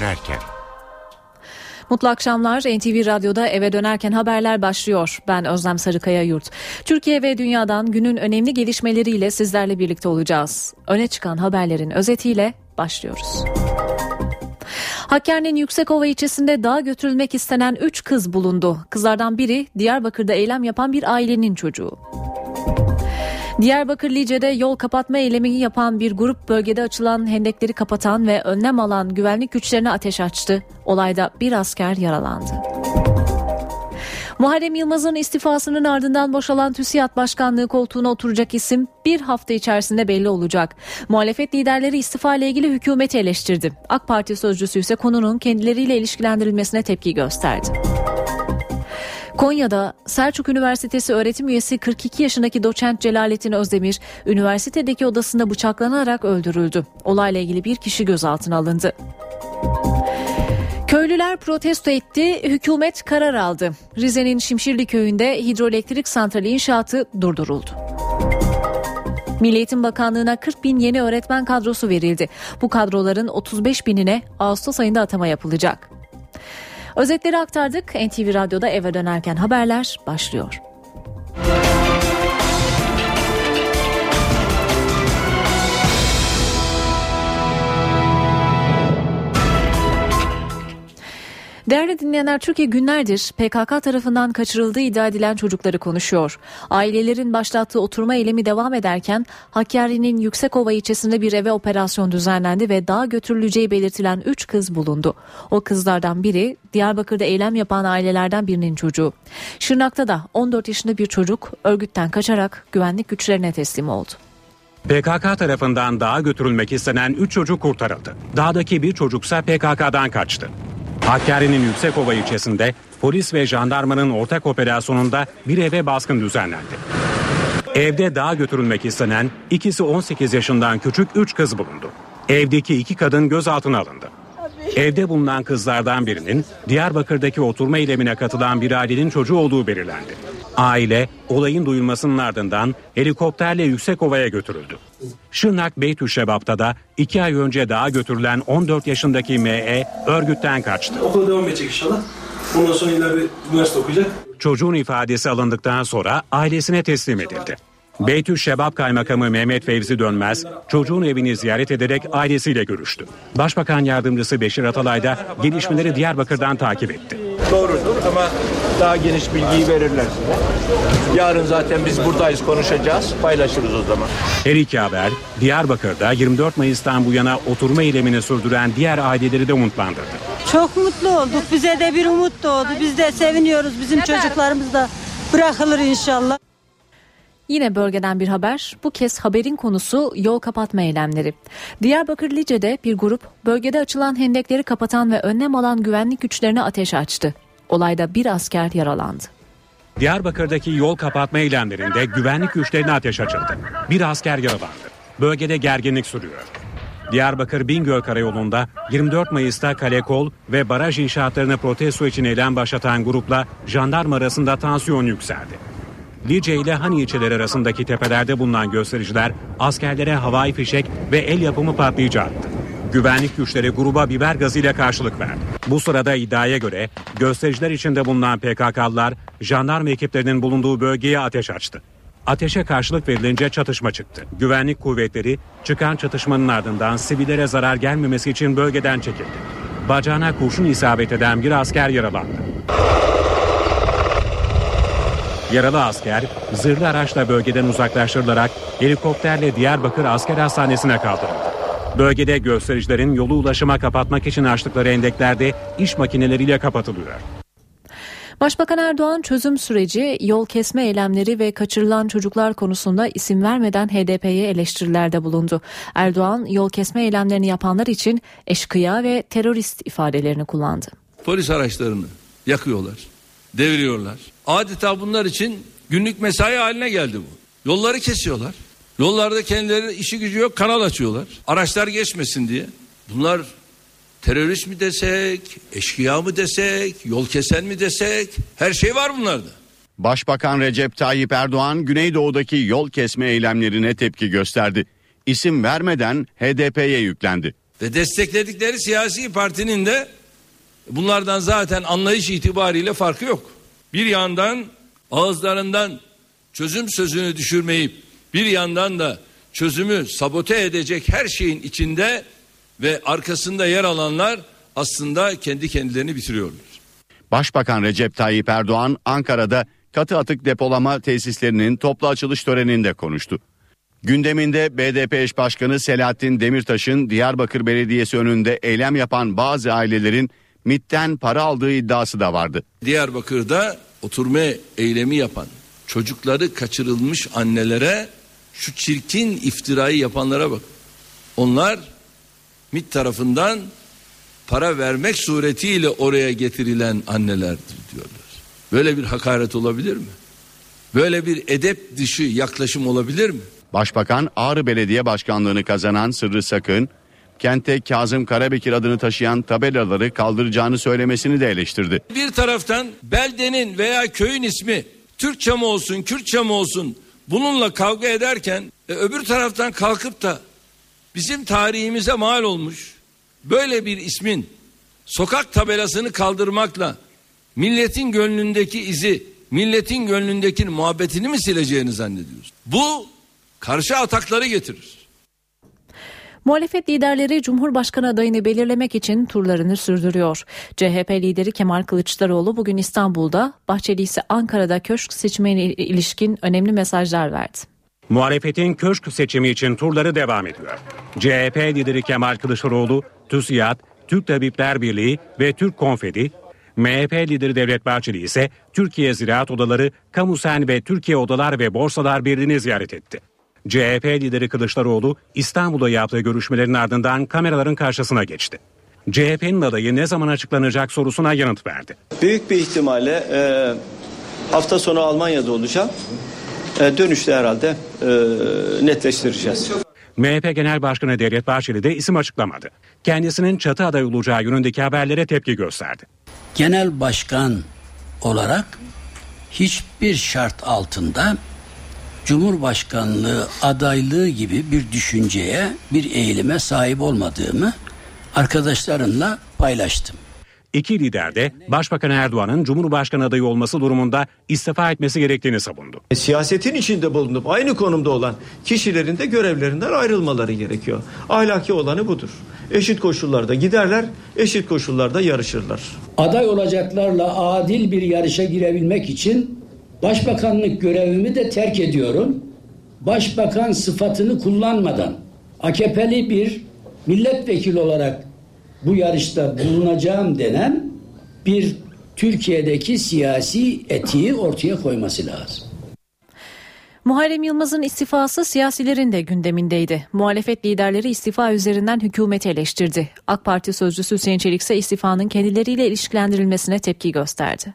dönerken. Mutlu akşamlar. NTV Radyo'da eve dönerken haberler başlıyor. Ben Özlem Sarıkaya Yurt. Türkiye ve dünyadan günün önemli gelişmeleriyle sizlerle birlikte olacağız. Öne çıkan haberlerin özetiyle başlıyoruz. Hakkari'nin Yüksekova ilçesinde dağa götürülmek istenen 3 kız bulundu. Kızlardan biri Diyarbakır'da eylem yapan bir ailenin çocuğu. Diyarbakır Lice'de yol kapatma eylemi yapan bir grup bölgede açılan hendekleri kapatan ve önlem alan güvenlik güçlerine ateş açtı. Olayda bir asker yaralandı. Muharrem Yılmaz'ın istifasının ardından boşalan TÜSİAD Başkanlığı koltuğuna oturacak isim bir hafta içerisinde belli olacak. Muhalefet liderleri istifa ile ilgili hükümeti eleştirdi. AK Parti sözcüsü ise konunun kendileriyle ilişkilendirilmesine tepki gösterdi. Konya'da Selçuk Üniversitesi öğretim üyesi 42 yaşındaki doçent Celalettin Özdemir, üniversitedeki odasında bıçaklanarak öldürüldü. Olayla ilgili bir kişi gözaltına alındı. Köylüler protesto etti, hükümet karar aldı. Rize'nin Şimşirli köyünde hidroelektrik santrali inşaatı durduruldu. Milli Eğitim Bakanlığı'na 40 bin yeni öğretmen kadrosu verildi. Bu kadroların 35 binine Ağustos ayında atama yapılacak. Özetleri aktardık. NTV Radyo'da eve dönerken haberler başlıyor. Değerli dinleyenler Türkiye günlerdir PKK tarafından kaçırıldığı iddia edilen çocukları konuşuyor. Ailelerin başlattığı oturma eylemi devam ederken Hakkari'nin Yüksekova ilçesinde bir eve operasyon düzenlendi ve dağa götürüleceği belirtilen 3 kız bulundu. O kızlardan biri Diyarbakır'da eylem yapan ailelerden birinin çocuğu. Şırnak'ta da 14 yaşında bir çocuk örgütten kaçarak güvenlik güçlerine teslim oldu. PKK tarafından dağa götürülmek istenen 3 çocuk kurtarıldı. Dağdaki bir çocuksa PKK'dan kaçtı. Hakkari'nin Yüksekova ilçesinde polis ve jandarmanın ortak operasyonunda bir eve baskın düzenlendi. Evde dağa götürülmek istenen ikisi 18 yaşından küçük 3 kız bulundu. Evdeki iki kadın gözaltına alındı. Evde bulunan kızlardan birinin Diyarbakır'daki oturma eylemine katılan bir ailenin çocuğu olduğu belirlendi. Aile olayın duyulmasının ardından helikopterle Yüksekova'ya götürüldü. Şırnak Beytüşşebap'ta da iki ay önce daha götürülen 14 yaşındaki M.E. örgütten kaçtı. Okula devam edecek inşallah. Ondan sonra ileride üniversite okuyacak. Çocuğun ifadesi alındıktan sonra ailesine teslim edildi. Beytüşşebap Kaymakamı Mehmet Fevzi Dönmez çocuğun evini ziyaret ederek ailesiyle görüştü. Başbakan Yardımcısı Beşir Atalay da gelişmeleri Diyarbakır'dan takip etti. Doğrudur ama daha geniş bilgiyi verirler size. Yarın zaten biz buradayız konuşacağız paylaşırız o zaman. Her iki haber Diyarbakır'da 24 Mayıs'tan bu yana oturma eylemini sürdüren diğer aileleri de umutlandırdı. Çok mutlu olduk. Bize de bir umut doğdu. Biz de seviniyoruz. Bizim çocuklarımız da bırakılır inşallah. Yine bölgeden bir haber. Bu kez haberin konusu yol kapatma eylemleri. Diyarbakır Lice'de bir grup bölgede açılan hendekleri kapatan ve önlem alan güvenlik güçlerine ateş açtı. Olayda bir asker yaralandı. Diyarbakır'daki yol kapatma eylemlerinde güvenlik güçlerine ateş açıldı. Bir asker yaralandı. Bölgede gerginlik sürüyor. Diyarbakır Bingöl Karayolu'nda 24 Mayıs'ta Kalekol ve baraj inşaatlarını protesto için eylem başlatan grupla jandarma arasında tansiyon yükseldi. Lice ile Hani ilçeleri arasındaki tepelerde bulunan göstericiler askerlere havai fişek ve el yapımı patlayıcı attı. Güvenlik güçleri gruba biber gazıyla karşılık verdi. Bu sırada iddiaya göre göstericiler içinde bulunan PKK'lılar jandarma ekiplerinin bulunduğu bölgeye ateş açtı. Ateşe karşılık verilince çatışma çıktı. Güvenlik kuvvetleri çıkan çatışmanın ardından sivillere zarar gelmemesi için bölgeden çekildi. Bacağına kurşun isabet eden bir asker yaralandı. Yaralı asker zırhlı araçla bölgeden uzaklaştırılarak helikopterle Diyarbakır Asker Hastanesi'ne kaldırıldı. Bölgede göstericilerin yolu ulaşıma kapatmak için açtıkları endeklerde iş makineleriyle kapatılıyor. Başbakan Erdoğan çözüm süreci, yol kesme eylemleri ve kaçırılan çocuklar konusunda isim vermeden HDP'ye eleştirilerde bulundu. Erdoğan yol kesme eylemlerini yapanlar için eşkıya ve terörist ifadelerini kullandı. Polis araçlarını yakıyorlar, deviriyorlar. Adeta bunlar için günlük mesai haline geldi bu. Yolları kesiyorlar. Yollarda kendileri işi gücü yok kanal açıyorlar. Araçlar geçmesin diye. Bunlar terörist mi desek, eşkıya mı desek, yol kesen mi desek her şey var bunlarda. Başbakan Recep Tayyip Erdoğan Güneydoğu'daki yol kesme eylemlerine tepki gösterdi. İsim vermeden HDP'ye yüklendi. Ve destekledikleri siyasi partinin de bunlardan zaten anlayış itibariyle farkı yok. Bir yandan ağızlarından çözüm sözünü düşürmeyip bir yandan da çözümü sabote edecek her şeyin içinde ve arkasında yer alanlar aslında kendi kendilerini bitiriyorlar. Başbakan Recep Tayyip Erdoğan Ankara'da katı atık depolama tesislerinin toplu açılış töreninde konuştu. Gündeminde BDP eş başkanı Selahattin Demirtaş'ın Diyarbakır Belediyesi önünde eylem yapan bazı ailelerin MIT'ten para aldığı iddiası da vardı. Diyarbakır'da oturma eylemi yapan çocukları kaçırılmış annelere şu çirkin iftirayı yapanlara bak. Onlar MIT tarafından para vermek suretiyle oraya getirilen annelerdir diyorlar. Böyle bir hakaret olabilir mi? Böyle bir edep dışı yaklaşım olabilir mi? Başbakan Ağrı Belediye Başkanlığını kazanan Sırrı Sakın, kente Kazım Karabekir adını taşıyan tabelaları kaldıracağını söylemesini de eleştirdi. Bir taraftan beldenin veya köyün ismi Türkçe mi olsun, Kürtçe mi olsun bununla kavga ederken e, öbür taraftan kalkıp da bizim tarihimize mal olmuş böyle bir ismin sokak tabelasını kaldırmakla milletin gönlündeki izi, milletin gönlündeki muhabbetini mi sileceğini zannediyorsun? Bu karşı atakları getirir. Muhalefet liderleri Cumhurbaşkanı adayını belirlemek için turlarını sürdürüyor. CHP lideri Kemal Kılıçdaroğlu bugün İstanbul'da, Bahçeli ise Ankara'da köşk seçimine ilişkin önemli mesajlar verdi. Muhalefetin köşk seçimi için turları devam ediyor. CHP lideri Kemal Kılıçdaroğlu, TÜSİAD, Türk Tabipler Birliği ve Türk Konfedi, MHP lideri Devlet Bahçeli ise Türkiye Ziraat Odaları, Kamusen ve Türkiye Odalar ve Borsalar Birliği'ni ziyaret etti. CHP lideri Kılıçdaroğlu İstanbul'da yaptığı görüşmelerin ardından kameraların karşısına geçti. CHP'nin adayı ne zaman açıklanacak sorusuna yanıt verdi. Büyük bir ihtimalle e, hafta sonu Almanya'da olacağım. E, dönüşte herhalde e, netleştireceğiz. MHP Genel Başkanı Devlet Bahçeli de isim açıklamadı. Kendisinin çatı aday olacağı yönündeki haberlere tepki gösterdi. Genel başkan olarak hiçbir şart altında Cumhurbaşkanlığı adaylığı gibi bir düşünceye, bir eğilime sahip olmadığımı arkadaşlarımla paylaştım. İki lider de Başbakan Erdoğan'ın Cumhurbaşkanı adayı olması durumunda istifa etmesi gerektiğini savundu. E, siyasetin içinde bulunup aynı konumda olan kişilerin de görevlerinden ayrılmaları gerekiyor. Ahlaki olanı budur. Eşit koşullarda giderler, eşit koşullarda yarışırlar. Aday olacaklarla adil bir yarışa girebilmek için başbakanlık görevimi de terk ediyorum. Başbakan sıfatını kullanmadan AKP'li bir milletvekili olarak bu yarışta bulunacağım denen bir Türkiye'deki siyasi etiği ortaya koyması lazım. Muharrem Yılmaz'ın istifası siyasilerin de gündemindeydi. Muhalefet liderleri istifa üzerinden hükümeti eleştirdi. AK Parti sözcüsü Hüseyin Çelik ise istifanın kendileriyle ilişkilendirilmesine tepki gösterdi.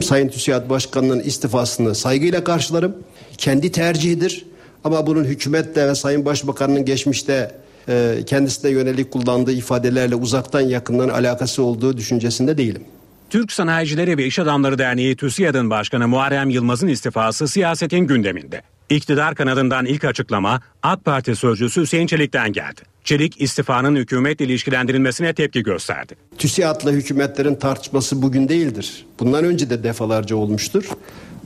Sayın TÜSİAD Başkanı'nın istifasını saygıyla karşılarım. Kendi tercihidir. Ama bunun hükümetle ve Sayın Başbakan'ın geçmişte e, kendisine yönelik kullandığı ifadelerle uzaktan yakından alakası olduğu düşüncesinde değilim. Türk Sanayicileri ve İş Adamları Derneği TÜSİAD'ın başkanı Muharrem Yılmaz'ın istifası siyasetin gündeminde. İktidar kanadından ilk açıklama AK Parti sözcüsü Hüseyin Çelik'ten geldi. Çelik istifanın hükümetle ilişkilendirilmesine tepki gösterdi. TÜSİAD'la hükümetlerin tartışması bugün değildir. Bundan önce de defalarca olmuştur.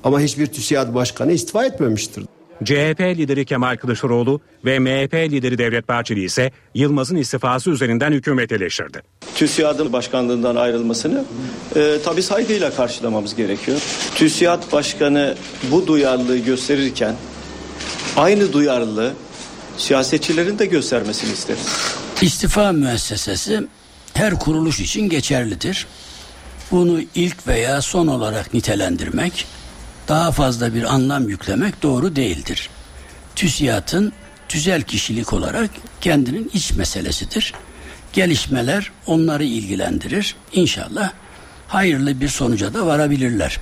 Ama hiçbir TÜSİAD başkanı istifa etmemiştir. CHP lideri Kemal Kılıçdaroğlu ve MHP lideri Devlet Bahçeli ise Yılmaz'ın istifası üzerinden hükümet eleştirdi. TÜSİAD'ın başkanlığından ayrılmasını e, tabii saygıyla karşılamamız gerekiyor. TÜSİAD başkanı bu duyarlılığı gösterirken aynı duyarlılığı siyasetçilerin de göstermesini isteriz. İstifa müessesesi her kuruluş için geçerlidir. Bunu ilk veya son olarak nitelendirmek daha fazla bir anlam yüklemek doğru değildir. TÜSİAD'ın tüzel kişilik olarak kendinin iç meselesidir. Gelişmeler onları ilgilendirir. İnşallah hayırlı bir sonuca da varabilirler.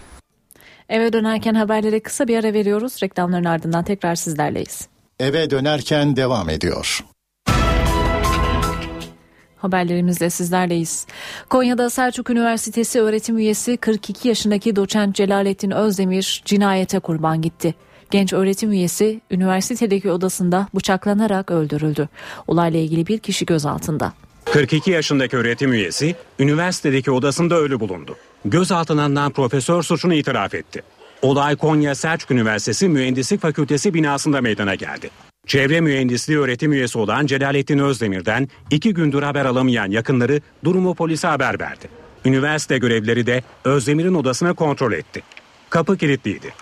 Eve dönerken haberlere kısa bir ara veriyoruz. Reklamların ardından tekrar sizlerleyiz. Eve dönerken devam ediyor. Haberlerimizle sizlerleyiz. Konya'da Selçuk Üniversitesi öğretim üyesi 42 yaşındaki doçent Celalettin Özdemir cinayete kurban gitti. Genç öğretim üyesi üniversitedeki odasında bıçaklanarak öldürüldü. Olayla ilgili bir kişi gözaltında. 42 yaşındaki öğretim üyesi üniversitedeki odasında ölü bulundu. Gözaltına alınan profesör suçunu itiraf etti. Olay Konya Selçuk Üniversitesi Mühendislik Fakültesi binasında meydana geldi. Çevre mühendisliği öğretim üyesi olan Celalettin Özdemir'den iki gündür haber alamayan yakınları durumu polise haber verdi. Üniversite görevlileri de Özdemir'in odasına kontrol etti. Kapı kilitliydi.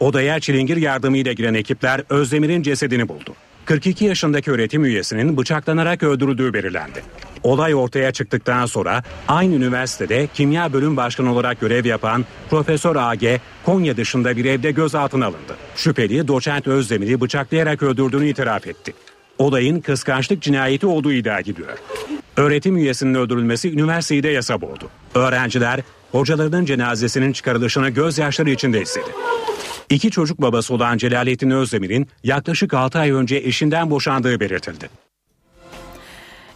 Odaya çilingir yardımıyla giren ekipler Özdemir'in cesedini buldu. 42 yaşındaki öğretim üyesinin bıçaklanarak öldürüldüğü belirlendi. Olay ortaya çıktıktan sonra aynı üniversitede kimya bölüm başkanı olarak görev yapan Profesör AG Konya dışında bir evde gözaltına alındı. Şüpheli doçent Özdemir'i bıçaklayarak öldürdüğünü itiraf etti. Olayın kıskançlık cinayeti olduğu iddia ediliyor. Öğretim üyesinin öldürülmesi üniversiteyi de yasa boğdu. Öğrenciler hocalarının cenazesinin çıkarılışını gözyaşları içinde istedi. İki çocuk babası olan Celalettin Özdemir'in yaklaşık 6 ay önce eşinden boşandığı belirtildi.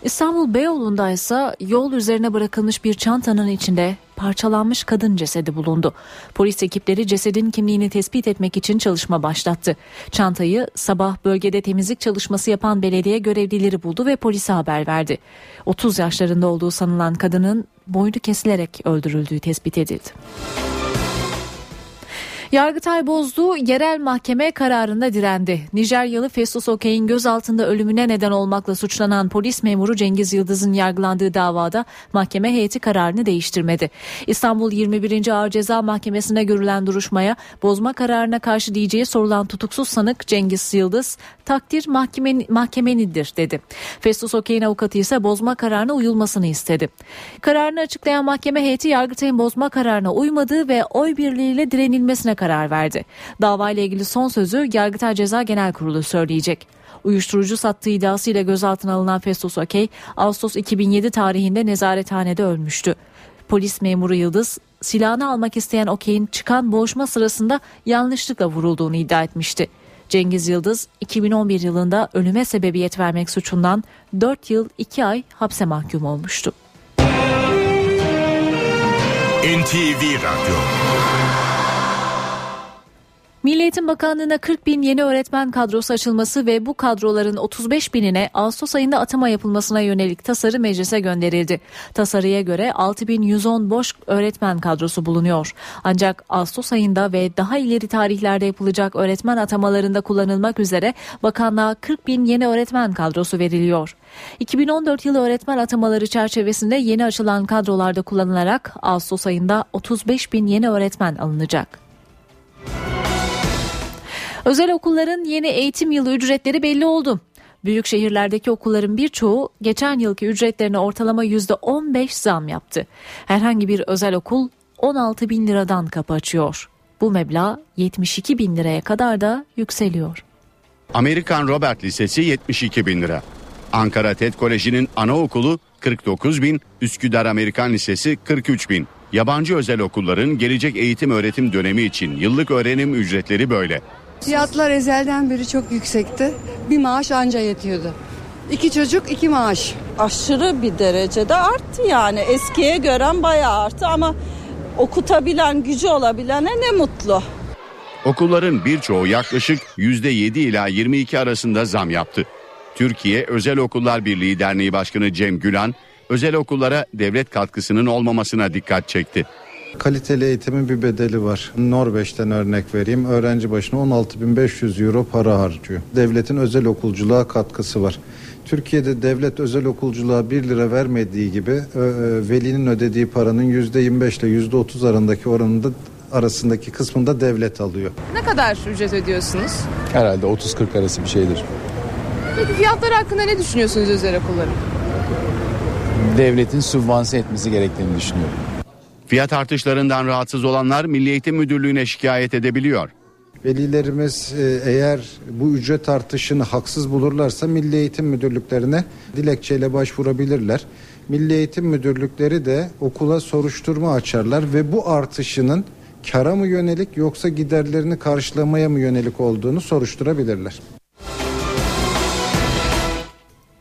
İstanbul Beyoğlu'nda ise yol üzerine bırakılmış bir çantanın içinde parçalanmış kadın cesedi bulundu. Polis ekipleri cesedin kimliğini tespit etmek için çalışma başlattı. Çantayı sabah bölgede temizlik çalışması yapan belediye görevlileri buldu ve polise haber verdi. 30 yaşlarında olduğu sanılan kadının boynu kesilerek öldürüldüğü tespit edildi. Yargıtay bozdu, yerel mahkeme kararında direndi. Nijeryalı Festus Okey'in gözaltında ölümüne neden olmakla suçlanan polis memuru Cengiz Yıldız'ın yargılandığı davada mahkeme heyeti kararını değiştirmedi. İstanbul 21. Ağır Ceza Mahkemesi'nde görülen duruşmaya bozma kararına karşı diyeceği sorulan tutuksuz sanık Cengiz Yıldız, takdir mahkemen, mahkemenidir dedi. Festus Okey'in avukatı ise bozma kararına uyulmasını istedi. Kararını açıklayan mahkeme heyeti Yargıtay'ın bozma kararına uymadığı ve oy birliğiyle direnilmesine karar verdi. Davayla ilgili son sözü Yargıtay Ceza Genel Kurulu söyleyecek. Uyuşturucu sattığı iddiasıyla gözaltına alınan Festus Okey, Ağustos 2007 tarihinde nezarethanede ölmüştü. Polis memuru Yıldız, silahını almak isteyen Okey'in çıkan boğuşma sırasında yanlışlıkla vurulduğunu iddia etmişti. Cengiz Yıldız 2011 yılında ölüme sebebiyet vermek suçundan 4 yıl 2 ay hapse mahkum olmuştu. NTV Radyo Milli Eğitim Bakanlığı'na 40 bin yeni öğretmen kadrosu açılması ve bu kadroların 35 binine Ağustos ayında atama yapılmasına yönelik tasarı meclise gönderildi. Tasarıya göre 6110 boş öğretmen kadrosu bulunuyor. Ancak Ağustos ayında ve daha ileri tarihlerde yapılacak öğretmen atamalarında kullanılmak üzere bakanlığa 40 bin yeni öğretmen kadrosu veriliyor. 2014 yılı öğretmen atamaları çerçevesinde yeni açılan kadrolarda kullanılarak Ağustos ayında 35 bin yeni öğretmen alınacak. Özel okulların yeni eğitim yılı ücretleri belli oldu. Büyük şehirlerdeki okulların birçoğu geçen yılki ücretlerine ortalama %15 zam yaptı. Herhangi bir özel okul 16 bin liradan kapı açıyor. Bu meblağ 72 bin liraya kadar da yükseliyor. Amerikan Robert Lisesi 72 bin lira. Ankara TED Koleji'nin anaokulu 49 bin, Üsküdar Amerikan Lisesi 43 bin. Yabancı özel okulların gelecek eğitim öğretim dönemi için yıllık öğrenim ücretleri böyle. Fiyatlar ezelden beri çok yüksekti. Bir maaş anca yetiyordu. İki çocuk iki maaş. Aşırı bir derecede arttı yani. Eskiye gören bayağı arttı ama okutabilen gücü olabilene ne mutlu. Okulların birçoğu yaklaşık %7 ila 22 arasında zam yaptı. Türkiye Özel Okullar Birliği Derneği Başkanı Cem Gülan, özel okullara devlet katkısının olmamasına dikkat çekti. Kaliteli eğitimin bir bedeli var. Norveç'ten örnek vereyim. Öğrenci başına 16.500 euro para harcıyor. Devletin özel okulculuğa katkısı var. Türkiye'de devlet özel okulculuğa 1 lira vermediği gibi velinin ödediği paranın %25 ile %30 arasındaki oranında arasındaki kısmında devlet alıyor. Ne kadar ücret ödüyorsunuz? Herhalde 30-40 arası bir şeydir. Peki fiyatlar hakkında ne düşünüyorsunuz özel okulların? Devletin sübvanse etmesi gerektiğini düşünüyorum. Fiyat artışlarından rahatsız olanlar Milli Eğitim Müdürlüğü'ne şikayet edebiliyor. Velilerimiz eğer bu ücret artışını haksız bulurlarsa Milli Eğitim Müdürlüklerine dilekçeyle başvurabilirler. Milli Eğitim Müdürlükleri de okula soruşturma açarlar ve bu artışının kara mı yönelik yoksa giderlerini karşılamaya mı yönelik olduğunu soruşturabilirler.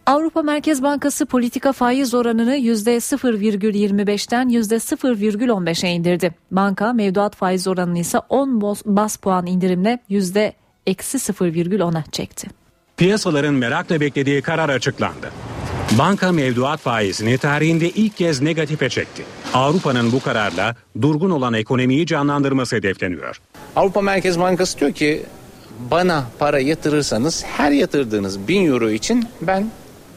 Avrupa Merkez Bankası politika faiz oranını %0,25'ten %0,15'e indirdi. Banka mevduat faiz oranını ise 10 bas puan indirimle eksi 0,10'a çekti. Piyasaların merakla beklediği karar açıklandı. Banka mevduat faizini tarihinde ilk kez negatife çekti. Avrupa'nın bu kararla durgun olan ekonomiyi canlandırması hedefleniyor. Avrupa Merkez Bankası diyor ki bana para yatırırsanız her yatırdığınız 1000 euro için ben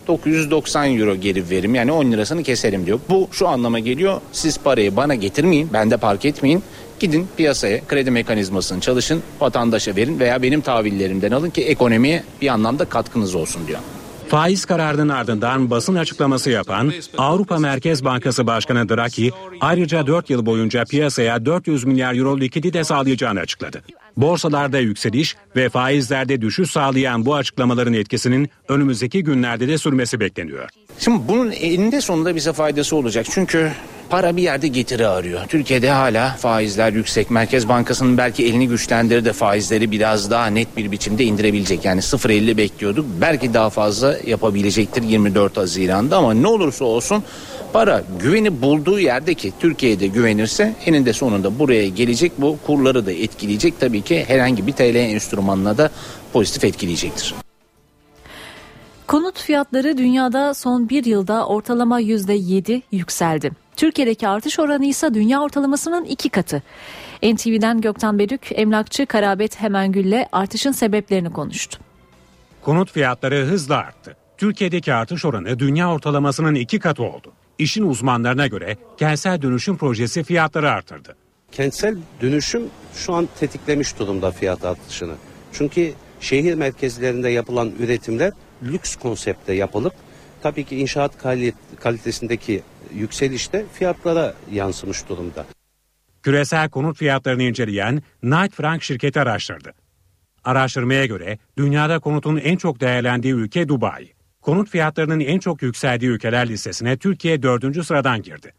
990 euro geri veririm yani 10 lirasını keserim diyor. Bu şu anlama geliyor siz parayı bana getirmeyin bende park etmeyin gidin piyasaya kredi mekanizmasını çalışın vatandaşa verin veya benim tahvillerimden alın ki ekonomiye bir anlamda katkınız olsun diyor. Faiz kararının ardından basın açıklaması yapan Avrupa Merkez Bankası Başkanı Draghi ayrıca 4 yıl boyunca piyasaya 400 milyar euro likidite sağlayacağını açıkladı. Borsalarda yükseliş ve faizlerde düşüş sağlayan bu açıklamaların etkisinin önümüzdeki günlerde de sürmesi bekleniyor. Şimdi bunun eninde sonunda bize faydası olacak. Çünkü para bir yerde getiri arıyor. Türkiye'de hala faizler yüksek. Merkez Bankası'nın belki elini güçlendirir de faizleri biraz daha net bir biçimde indirebilecek. Yani 0.50 bekliyorduk. Belki daha fazla yapabilecektir 24 Haziran'da ama ne olursa olsun para güveni bulduğu yerde ki Türkiye'de güvenirse eninde sonunda buraya gelecek. Bu kurları da etkileyecek. Tabii ki herhangi bir TL enstrümanına da pozitif etkileyecektir. Konut fiyatları dünyada son bir yılda ortalama %7 yükseldi. Türkiye'deki artış oranı ise dünya ortalamasının iki katı. NTV'den Gökten Berük, emlakçı Karabet Hemengül'le artışın sebeplerini konuştu. Konut fiyatları hızla arttı. Türkiye'deki artış oranı dünya ortalamasının iki katı oldu. İşin uzmanlarına göre kentsel dönüşüm projesi fiyatları artırdı. Kentsel dönüşüm şu an tetiklemiş durumda fiyat artışını. Çünkü şehir merkezlerinde yapılan üretimler lüks konsepte yapılıp tabii ki inşaat kalitesindeki yükseliş de fiyatlara yansımış durumda. Küresel konut fiyatlarını inceleyen Knight Frank şirketi araştırdı. Araştırmaya göre dünyada konutun en çok değerlendiği ülke Dubai. Konut fiyatlarının en çok yükseldiği ülkeler listesine Türkiye dördüncü sıradan girdi.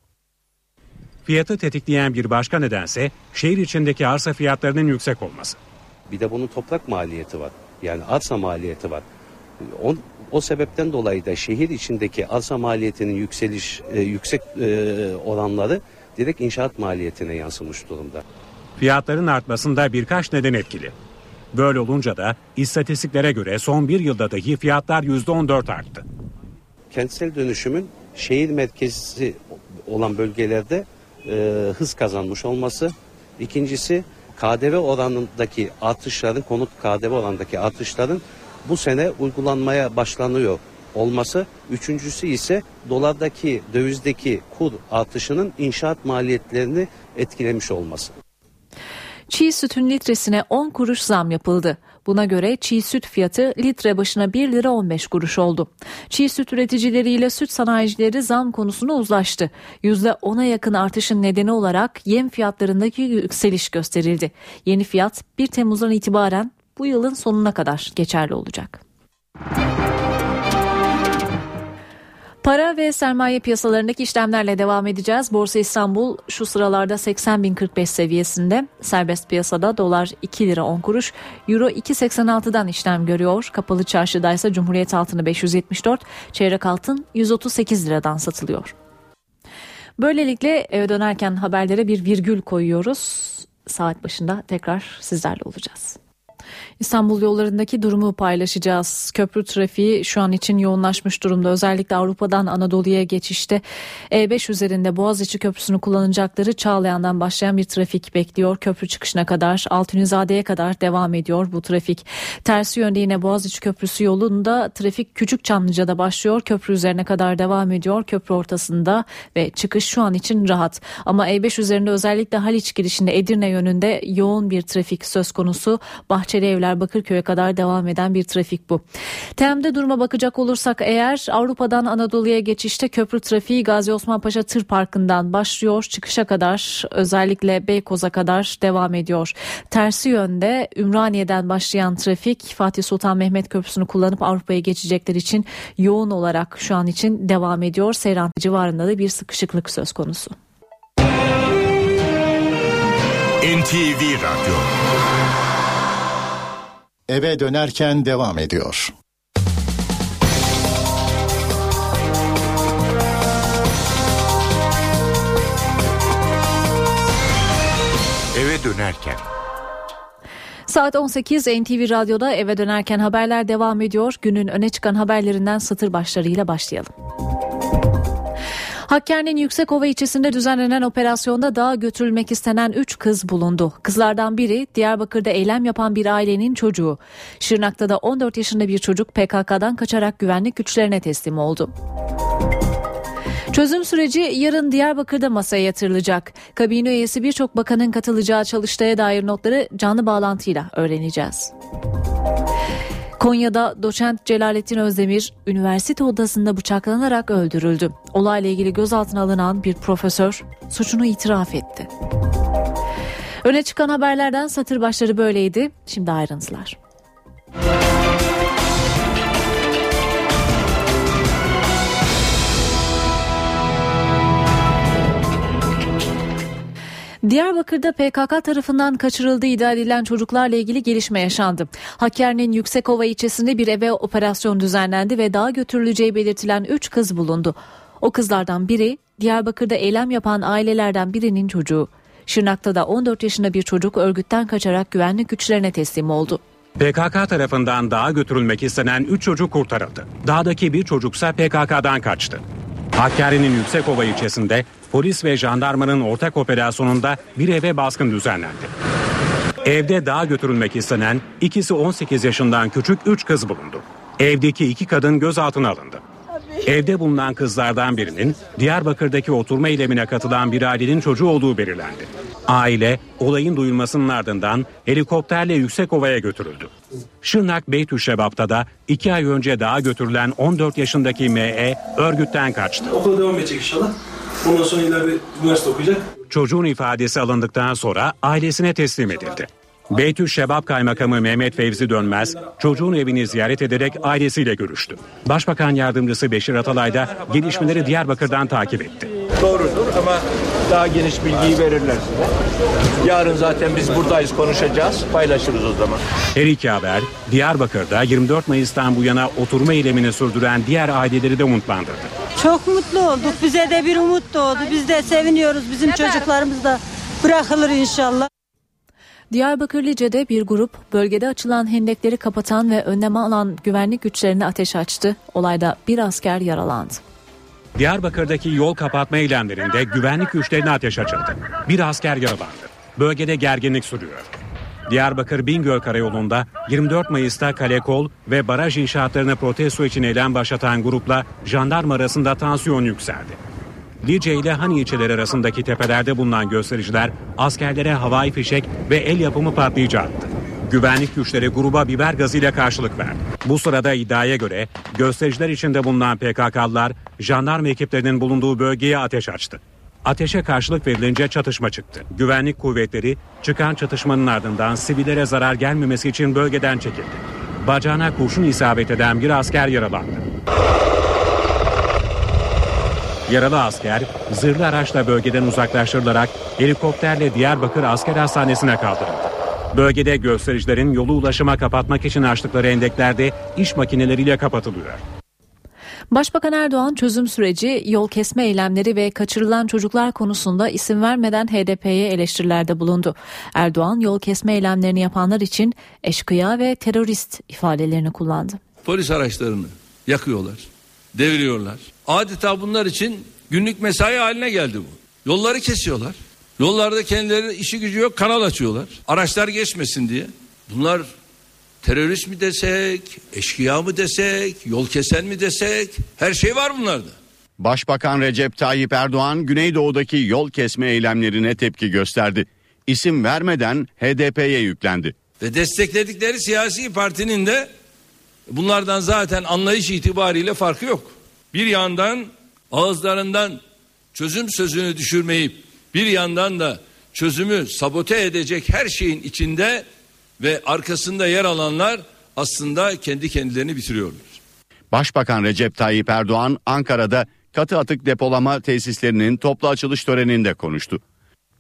Fiyatı tetikleyen bir başka nedense şehir içindeki arsa fiyatlarının yüksek olması. Bir de bunun toprak maliyeti var. Yani arsa maliyeti var. O, o sebepten dolayı da şehir içindeki arsa maliyetinin yükseliş e, yüksek e, oranları direkt inşaat maliyetine yansımış durumda. Fiyatların artmasında birkaç neden etkili. Böyle olunca da istatistiklere göre son bir yılda dahi fiyatlar %14 arttı. Kentsel dönüşümün şehir merkezi olan bölgelerde e, hız kazanmış olması. İkincisi KDV oranındaki artışların, konut KDV oranındaki artışların bu sene uygulanmaya başlanıyor olması. Üçüncüsü ise dolardaki, dövizdeki kur artışının inşaat maliyetlerini etkilemiş olması. Çiğ sütün litresine 10 kuruş zam yapıldı. Buna göre çiğ süt fiyatı litre başına 1 lira 15 kuruş oldu. Çiğ süt üreticileriyle süt sanayicileri zam konusunu uzlaştı. %10'a yakın artışın nedeni olarak yem fiyatlarındaki yükseliş gösterildi. Yeni fiyat 1 Temmuz'dan itibaren bu yılın sonuna kadar geçerli olacak. Para ve sermaye piyasalarındaki işlemlerle devam edeceğiz. Borsa İstanbul şu sıralarda 80.045 seviyesinde. Serbest piyasada dolar 2 lira 10 kuruş, euro 2.86'dan işlem görüyor. Kapalı çarşıda ise Cumhuriyet altını 574, çeyrek altın 138 liradan satılıyor. Böylelikle eve dönerken haberlere bir virgül koyuyoruz. Saat başında tekrar sizlerle olacağız. İstanbul yollarındaki durumu paylaşacağız. Köprü trafiği şu an için yoğunlaşmış durumda. Özellikle Avrupa'dan Anadolu'ya geçişte E5 üzerinde Boğaziçi Köprüsü'nü kullanacakları Çağlayan'dan başlayan bir trafik bekliyor. Köprü çıkışına kadar Altunizade'ye kadar devam ediyor bu trafik. Tersi yönde yine Boğaziçi Köprüsü yolunda trafik Küçük Çamlıca'da başlıyor. Köprü üzerine kadar devam ediyor. Köprü ortasında ve çıkış şu an için rahat. Ama E5 üzerinde özellikle Haliç girişinde Edirne yönünde yoğun bir trafik söz konusu. Bahçeli Evler Bakırköy'e kadar devam eden bir trafik bu. Tem'de duruma bakacak olursak eğer Avrupa'dan Anadolu'ya geçişte köprü trafiği Gazi Osman Paşa Tır Parkı'ndan başlıyor. Çıkışa kadar özellikle Beykoz'a kadar devam ediyor. Tersi yönde Ümraniye'den başlayan trafik Fatih Sultan Mehmet Köprüsü'nü kullanıp Avrupa'ya geçecekler için yoğun olarak şu an için devam ediyor. Seyran civarında da bir sıkışıklık söz konusu. NTV Radyo eve dönerken devam ediyor. Eve dönerken Saat 18 NTV Radyo'da eve dönerken haberler devam ediyor. Günün öne çıkan haberlerinden satır başlarıyla başlayalım. Hakkari'nin Yüksekova ilçesinde düzenlenen operasyonda dağa götürülmek istenen 3 kız bulundu. Kızlardan biri Diyarbakır'da eylem yapan bir ailenin çocuğu. Şırnak'ta da 14 yaşında bir çocuk PKK'dan kaçarak güvenlik güçlerine teslim oldu. Çözüm süreci yarın Diyarbakır'da masaya yatırılacak. Kabine üyesi birçok bakanın katılacağı çalıştaya dair notları canlı bağlantıyla öğreneceğiz. Konya'da doçent Celalettin Özdemir üniversite odasında bıçaklanarak öldürüldü. Olayla ilgili gözaltına alınan bir profesör suçunu itiraf etti. Öne çıkan haberlerden satır başları böyleydi. Şimdi ayrıntılar. Diyarbakır'da PKK tarafından kaçırıldığı iddia edilen çocuklarla ilgili gelişme yaşandı. Hakkari'nin Yüksekova ilçesinde bir eve operasyon düzenlendi ve dağa götürüleceği belirtilen 3 kız bulundu. O kızlardan biri Diyarbakır'da eylem yapan ailelerden birinin çocuğu. Şırnak'ta da 14 yaşında bir çocuk örgütten kaçarak güvenlik güçlerine teslim oldu. PKK tarafından dağa götürülmek istenen 3 çocuk kurtarıldı. Dağdaki bir çocuksa PKK'dan kaçtı. Hakkari'nin Yüksekova ilçesinde polis ve jandarmanın ortak operasyonunda bir eve baskın düzenlendi. Evde dağa götürülmek istenen ikisi 18 yaşından küçük 3 kız bulundu. Evdeki iki kadın gözaltına alındı. Evde bulunan kızlardan birinin Diyarbakır'daki oturma eylemine katılan bir ailenin çocuğu olduğu belirlendi. Aile olayın duyulmasının ardından helikopterle Yüksekova'ya götürüldü. Şırnak Beytüşşebap'ta da iki ay önce dağa götürülen 14 yaşındaki M.E. örgütten kaçtı. Okula devam edecek inşallah. Ondan sonra ileride üniversite okuyacak. Çocuğun ifadesi alındıktan sonra ailesine teslim edildi. Beytül Şebap Kaymakamı Mehmet Fevzi Dönmez çocuğun evini ziyaret ederek ailesiyle görüştü. Başbakan Yardımcısı Beşir Atalay da gelişmeleri Diyarbakır'dan takip etti. Doğrudur ama daha geniş bilgiyi verirler size. Yarın zaten biz buradayız konuşacağız. Paylaşırız o zaman. Her iki haber Diyarbakır'da 24 Mayıs'tan bu yana oturma eylemini sürdüren diğer aileleri de umutlandırdı. Çok mutlu olduk. Bize de bir umut doğdu. Biz de seviniyoruz. Bizim çocuklarımız da bırakılır inşallah. Diyarbakır Lice'de bir grup bölgede açılan hendekleri kapatan ve önlem alan güvenlik güçlerine ateş açtı. Olayda bir asker yaralandı. Diyarbakır'daki yol kapatma eylemlerinde güvenlik güçlerine ateş açıldı. Bir asker yaralandı. Bölgede gerginlik sürüyor. Diyarbakır Bingöl Karayolu'nda 24 Mayıs'ta kale kol ve baraj inşaatlarını protesto için eylem başlatan grupla jandarma arasında tansiyon yükseldi. Lice ile Hani ilçeleri arasındaki tepelerde bulunan göstericiler askerlere havai fişek ve el yapımı patlayıcı attı. Güvenlik güçleri gruba biber gazıyla karşılık verdi. Bu sırada iddiaya göre göstericiler içinde bulunan PKK'lılar jandarma ekiplerinin bulunduğu bölgeye ateş açtı. Ateşe karşılık verilince çatışma çıktı. Güvenlik kuvvetleri çıkan çatışmanın ardından sivillere zarar gelmemesi için bölgeden çekildi. Bacağına kurşun isabet eden bir asker yaralandı. Yaralı asker zırhlı araçla bölgeden uzaklaştırılarak helikopterle Diyarbakır Asker Hastanesi'ne kaldırıldı. Bölgede göstericilerin yolu ulaşıma kapatmak için açtıkları endeklerde iş makineleriyle kapatılıyor. Başbakan Erdoğan çözüm süreci, yol kesme eylemleri ve kaçırılan çocuklar konusunda isim vermeden HDP'ye eleştirilerde bulundu. Erdoğan yol kesme eylemlerini yapanlar için eşkıya ve terörist ifadelerini kullandı. Polis araçlarını yakıyorlar, deviriyorlar. Adeta bunlar için günlük mesai haline geldi bu. Yolları kesiyorlar. Yollarda kendileri işi gücü yok kanal açıyorlar. Araçlar geçmesin diye. Bunlar terörist mi desek, eşkıya mı desek, yol kesen mi desek her şey var bunlarda. Başbakan Recep Tayyip Erdoğan Güneydoğu'daki yol kesme eylemlerine tepki gösterdi. İsim vermeden HDP'ye yüklendi. Ve destekledikleri siyasi partinin de bunlardan zaten anlayış itibariyle farkı yok. Bir yandan ağızlarından çözüm sözünü düşürmeyip bir yandan da çözümü sabote edecek her şeyin içinde ve arkasında yer alanlar aslında kendi kendilerini bitiriyorlar. Başbakan Recep Tayyip Erdoğan Ankara'da katı atık depolama tesislerinin toplu açılış töreninde konuştu.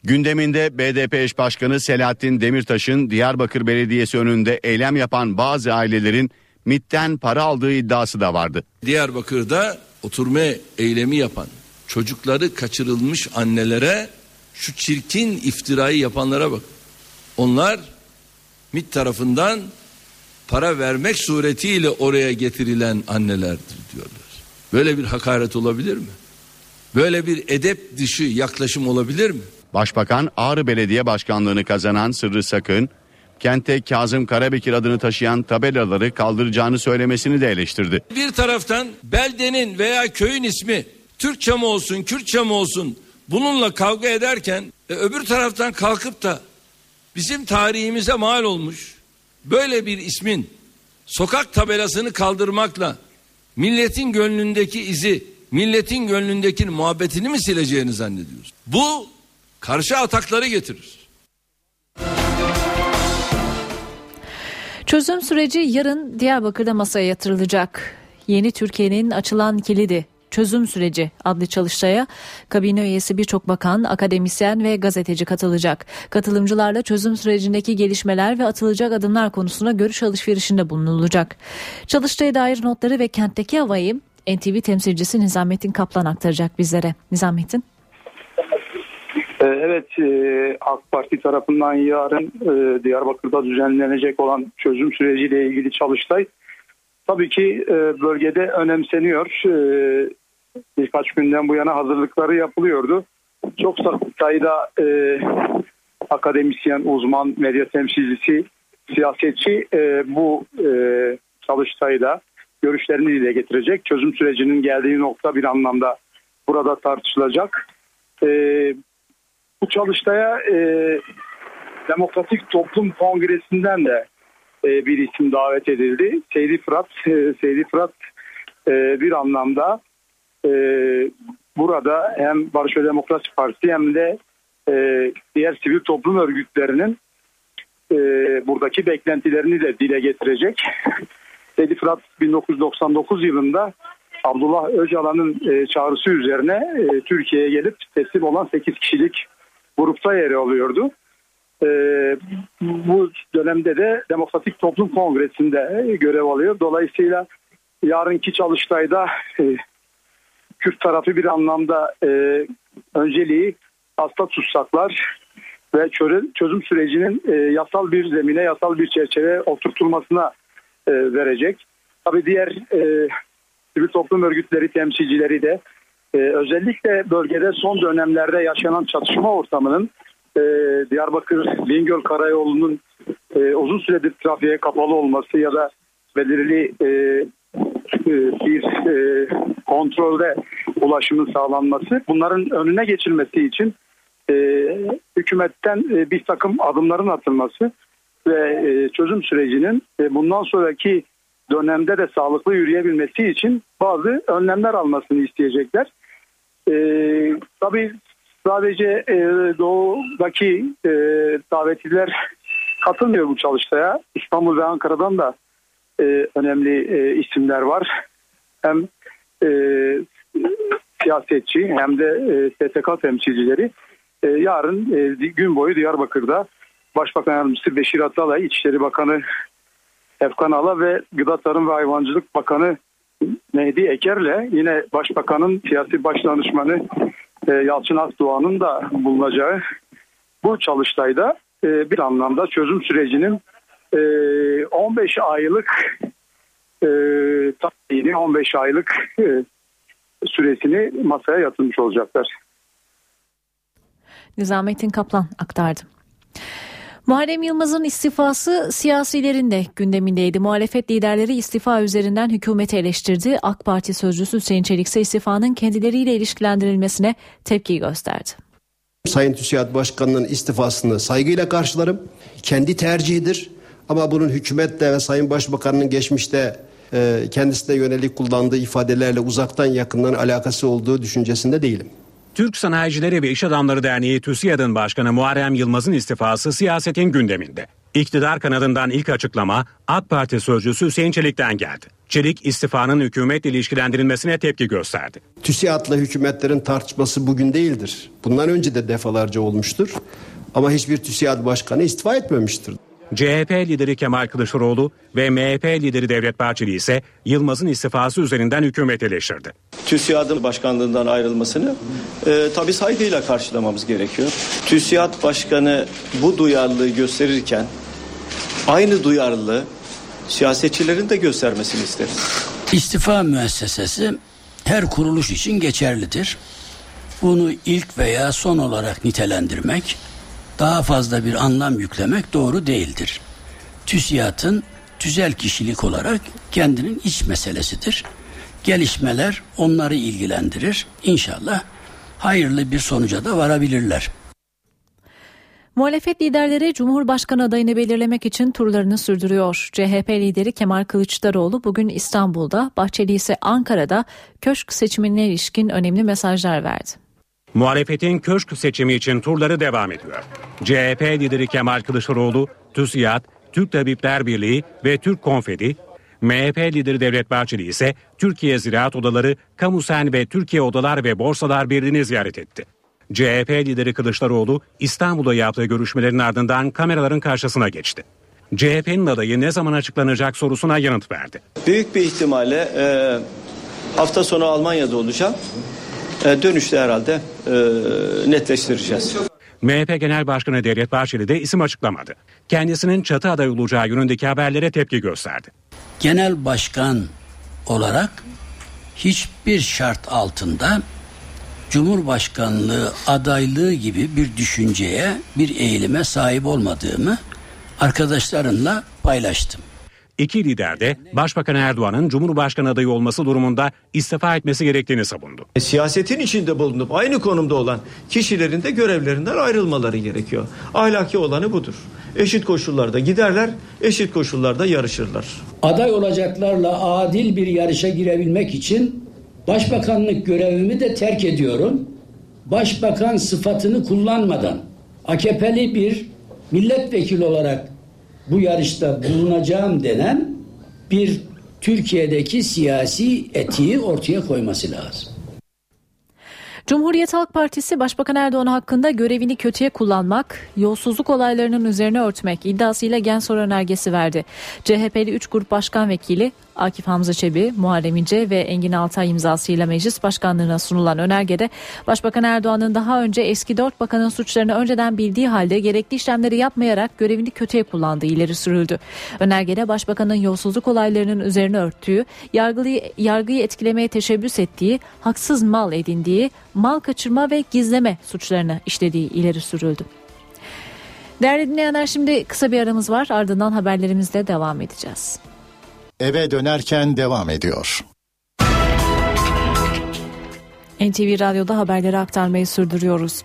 Gündeminde BDP eş başkanı Selahattin Demirtaş'ın Diyarbakır Belediyesi önünde eylem yapan bazı ailelerin MIT'ten para aldığı iddiası da vardı. Diyarbakır'da oturma eylemi yapan çocukları kaçırılmış annelere şu çirkin iftirayı yapanlara bak. Onlar MİT tarafından para vermek suretiyle oraya getirilen annelerdir diyorlar. Böyle bir hakaret olabilir mi? Böyle bir edep dışı yaklaşım olabilir mi? Başbakan Ağrı Belediye Başkanlığını kazanan Sırrı Sakın, kente Kazım Karabekir adını taşıyan tabelaları kaldıracağını söylemesini de eleştirdi. Bir taraftan beldenin veya köyün ismi Türkçe mi olsun, Kürtçe mi olsun bununla kavga ederken e, öbür taraftan kalkıp da bizim tarihimize mal olmuş böyle bir ismin sokak tabelasını kaldırmakla milletin gönlündeki izi, milletin gönlündeki muhabbetini mi sileceğini zannediyoruz? Bu karşı atakları getirir. Çözüm süreci yarın Diyarbakır'da masaya yatırılacak. Yeni Türkiye'nin açılan kilidi Çözüm Süreci adlı çalıştaya kabine üyesi birçok bakan, akademisyen ve gazeteci katılacak. Katılımcılarla çözüm sürecindeki gelişmeler ve atılacak adımlar konusuna görüş alışverişinde bulunulacak. Çalıştaya dair notları ve kentteki havayı NTV temsilcisi Nizamettin Kaplan aktaracak bizlere. Nizamettin. Evet e, AK Parti tarafından yarın e, Diyarbakır'da düzenlenecek olan çözüm süreciyle ilgili çalıştay tabii ki e, bölgede önemseniyor. Birkaç günden bu yana hazırlıkları yapılıyordu. Çok sayıda akademisyen, uzman, medya temsilcisi, siyasetçi bu çalıştayda görüşlerini dile getirecek. Çözüm sürecinin geldiği nokta bir anlamda burada tartışılacak. Bu çalıştaya e, Demokratik Toplum Kongresi'nden de e, bir isim davet edildi. Seydi Fırat, e, Seydi Fırat e, bir anlamda e, burada hem Barış ve Demokrasi Partisi hem de e, diğer sivil toplum örgütlerinin e, buradaki beklentilerini de dile getirecek. Seydi Fırat 1999 yılında Abdullah Öcalan'ın e, çağrısı üzerine e, Türkiye'ye gelip teslim olan 8 kişilik grupta yer alıyordu. E, bu dönemde de Demokratik Toplum Kongresi'nde görev alıyor. Dolayısıyla yarınki çalıştayda e, Kürt tarafı bir anlamda e, önceliği hasta tutsaklar ve çözüm sürecinin e, yasal bir zemine, yasal bir çerçeve oturtulmasına e, verecek. Tabii diğer e, sivil toplum örgütleri temsilcileri de ee, özellikle bölgede son dönemlerde yaşanan çatışma ortamının e, Diyarbakır Bingöl Karayolu'nun e, uzun süredir trafiğe kapalı olması ya da belirli e, e bir e, kontrolde ulaşımın sağlanması bunların önüne geçilmesi için e, hükümetten e, bir takım adımların atılması ve e, çözüm sürecinin e, bundan sonraki dönemde de sağlıklı yürüyebilmesi için bazı önlemler almasını isteyecekler. E, tabii sadece e, doğudaki e, davetliler katılmıyor bu çalıştaya. İstanbul ve Ankara'dan da e, önemli e, isimler var. Hem e, siyasetçi hem de e, STK temsilcileri e, yarın e, gün boyu Diyarbakır'da Başbakan Yardımcısı Beşir Atalay, İçişleri Bakanı Efkan Ala ve Gıda Tarım ve Hayvancılık Bakanı Mehdi Eker'le yine Başbakan'ın siyasi başdanışmanı e, Yalçın Akdoğan'ın da bulunacağı bu çalıştayda e, bir anlamda çözüm sürecinin e, 15 aylık e, tarihini 15 aylık e, süresini masaya yatırmış olacaklar. Nizamettin Kaplan aktardı. Muharrem Yılmaz'ın istifası siyasilerin de gündemindeydi. Muhalefet liderleri istifa üzerinden hükümeti eleştirdi. AK Parti sözcüsü Hüseyin Çelik ise istifanın kendileriyle ilişkilendirilmesine tepki gösterdi. Sayın TÜSİAD Başkanı'nın istifasını saygıyla karşılarım. Kendi tercihidir. Ama bunun hükümetle ve Sayın Başbakan'ın geçmişte e, kendisine yönelik kullandığı ifadelerle uzaktan yakından alakası olduğu düşüncesinde değilim. Türk Sanayicileri ve İş Adamları Derneği TÜSİAD'ın başkanı Muharrem Yılmaz'ın istifası siyasetin gündeminde. İktidar kanadından ilk açıklama AK Parti sözcüsü Hüseyin Çelik'ten geldi. Çelik istifanın hükümetle ilişkilendirilmesine tepki gösterdi. TÜSİAD'la hükümetlerin tartışması bugün değildir. Bundan önce de defalarca olmuştur. Ama hiçbir TÜSİAD başkanı istifa etmemiştir. CHP lideri Kemal Kılıçdaroğlu ve MHP lideri Devlet Bahçeli ise Yılmaz'ın istifası üzerinden hükümet eleştirdi. TÜSİAD'ın başkanlığından ayrılmasını e, tabii saygıyla karşılamamız gerekiyor. TÜSİAD Başkanı bu duyarlılığı gösterirken Aynı duyarlılığı siyasetçilerin de göstermesini isteriz. İstifa müessesesi her kuruluş için geçerlidir. Bunu ilk veya son olarak nitelendirmek, daha fazla bir anlam yüklemek doğru değildir. TÜSİAD'ın tüzel kişilik olarak kendinin iç meselesidir. Gelişmeler onları ilgilendirir. İnşallah hayırlı bir sonuca da varabilirler. Muhalefet liderleri Cumhurbaşkanı adayını belirlemek için turlarını sürdürüyor. CHP lideri Kemal Kılıçdaroğlu bugün İstanbul'da, Bahçeli ise Ankara'da köşk seçimine ilişkin önemli mesajlar verdi. Muhalefetin köşk seçimi için turları devam ediyor. CHP lideri Kemal Kılıçdaroğlu, TÜSİAD, Türk Tabipler Birliği ve Türk Konfedi, MHP lideri Devlet Bahçeli ise Türkiye Ziraat Odaları, Kamusen ve Türkiye Odalar ve Borsalar Birliği'ni ziyaret etti. CHP lideri Kılıçdaroğlu İstanbul'da yaptığı görüşmelerin ardından kameraların karşısına geçti. CHP'nin adayı ne zaman açıklanacak sorusuna yanıt verdi. Büyük bir ihtimalle e, hafta sonu Almanya'da olacağım. E, dönüşte herhalde e, netleştireceğiz. MHP Genel Başkanı Devlet Bahçeli de isim açıklamadı. Kendisinin çatı aday olacağı yönündeki haberlere tepki gösterdi. Genel başkan olarak hiçbir şart altında Cumhurbaşkanlığı adaylığı gibi bir düşünceye, bir eğilime sahip olmadığımı arkadaşlarımla paylaştım. İki lider de Başbakan Erdoğan'ın Cumhurbaşkanı adayı olması durumunda istifa etmesi gerektiğini savundu. E, siyasetin içinde bulunup aynı konumda olan kişilerin de görevlerinden ayrılmaları gerekiyor. Ahlaki olanı budur. Eşit koşullarda giderler, eşit koşullarda yarışırlar. Aday olacaklarla adil bir yarışa girebilmek için başbakanlık görevimi de terk ediyorum. Başbakan sıfatını kullanmadan AKP'li bir milletvekili olarak bu yarışta bulunacağım denen bir Türkiye'deki siyasi etiği ortaya koyması lazım. Cumhuriyet Halk Partisi Başbakan Erdoğan hakkında görevini kötüye kullanmak, yolsuzluk olaylarının üzerine örtmek iddiasıyla Gensor önergesi verdi. CHP'li 3 grup başkan vekili Akif Hamza Çebi, Muharrem İnce ve Engin Altay imzasıyla meclis başkanlığına sunulan önergede Başbakan Erdoğan'ın daha önce eski dört bakanın suçlarını önceden bildiği halde gerekli işlemleri yapmayarak görevini kötüye kullandığı ileri sürüldü. Önergede Başbakanın yolsuzluk olaylarının üzerine örttüğü, yargıyı, yargıyı etkilemeye teşebbüs ettiği, haksız mal edindiği, mal kaçırma ve gizleme suçlarını işlediği ileri sürüldü. Değerli dinleyenler şimdi kısa bir aramız var ardından haberlerimizle devam edeceğiz. Eve dönerken devam ediyor. NTV Radyo'da haberleri aktarmayı sürdürüyoruz.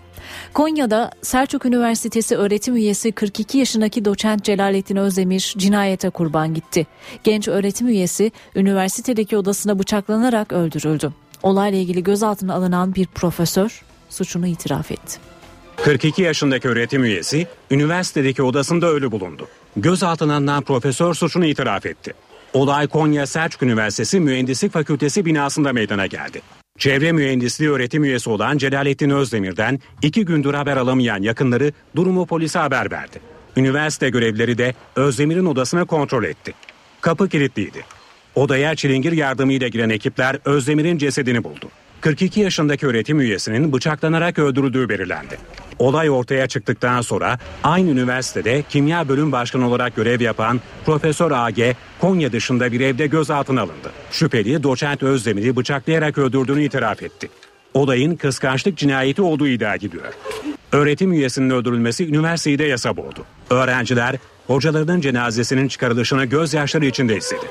Konya'da Selçuk Üniversitesi öğretim üyesi 42 yaşındaki doçent Celalettin Özdemir cinayete kurban gitti. Genç öğretim üyesi üniversitedeki odasına bıçaklanarak öldürüldü. Olayla ilgili gözaltına alınan bir profesör suçunu itiraf etti. 42 yaşındaki öğretim üyesi üniversitedeki odasında ölü bulundu. Gözaltına alınan profesör suçunu itiraf etti. Olay Konya Selçuk Üniversitesi Mühendislik Fakültesi binasında meydana geldi. Çevre mühendisliği öğretim üyesi olan Celalettin Özdemir'den iki gündür haber alamayan yakınları durumu polise haber verdi. Üniversite görevlileri de Özdemir'in odasını kontrol etti. Kapı kilitliydi. Odaya çilingir yardımıyla giren ekipler Özdemir'in cesedini buldu. 42 yaşındaki öğretim üyesinin bıçaklanarak öldürüldüğü belirlendi. Olay ortaya çıktıktan sonra aynı üniversitede kimya bölüm başkanı olarak görev yapan Profesör AG Konya dışında bir evde gözaltına alındı. Şüpheli doçent Özdemir'i bıçaklayarak öldürdüğünü itiraf etti. Olayın kıskançlık cinayeti olduğu iddia ediliyor. Öğretim üyesinin öldürülmesi üniversiteyi de yasa boğdu. Öğrenciler hocalarının cenazesinin çıkarılışını gözyaşları içinde istedi.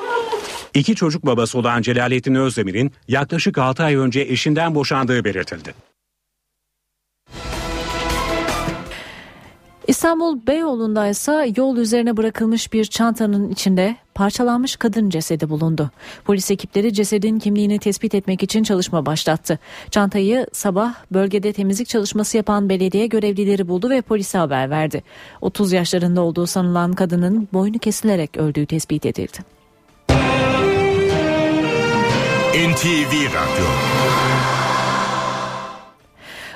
İki çocuk babası olan Celalettin Özdemir'in yaklaşık 6 ay önce eşinden boşandığı belirtildi. İstanbul Beyoğlu'nda ise yol üzerine bırakılmış bir çantanın içinde parçalanmış kadın cesedi bulundu. Polis ekipleri cesedin kimliğini tespit etmek için çalışma başlattı. Çantayı sabah bölgede temizlik çalışması yapan belediye görevlileri buldu ve polise haber verdi. 30 yaşlarında olduğu sanılan kadının boynu kesilerek öldüğü tespit edildi. NTV Radyo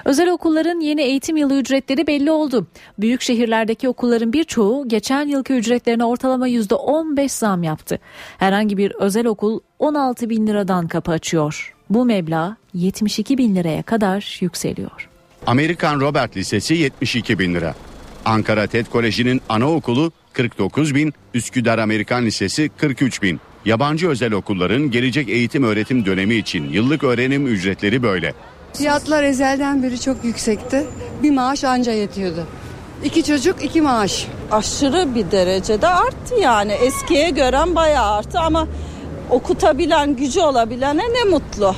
Özel okulların yeni eğitim yılı ücretleri belli oldu. Büyük şehirlerdeki okulların birçoğu geçen yılki ücretlerine ortalama %15 zam yaptı. Herhangi bir özel okul 16 bin liradan kapı açıyor. Bu meblağ 72 bin liraya kadar yükseliyor. Amerikan Robert Lisesi 72 bin lira. Ankara TED Koleji'nin anaokulu 49 bin, Üsküdar Amerikan Lisesi 43 bin. Yabancı özel okulların gelecek eğitim öğretim dönemi için yıllık öğrenim ücretleri böyle. Fiyatlar ezelden beri çok yüksekti. Bir maaş anca yetiyordu. İki çocuk iki maaş. Aşırı bir derecede arttı yani. Eskiye gören bayağı arttı ama okutabilen, gücü olabilene ne mutlu.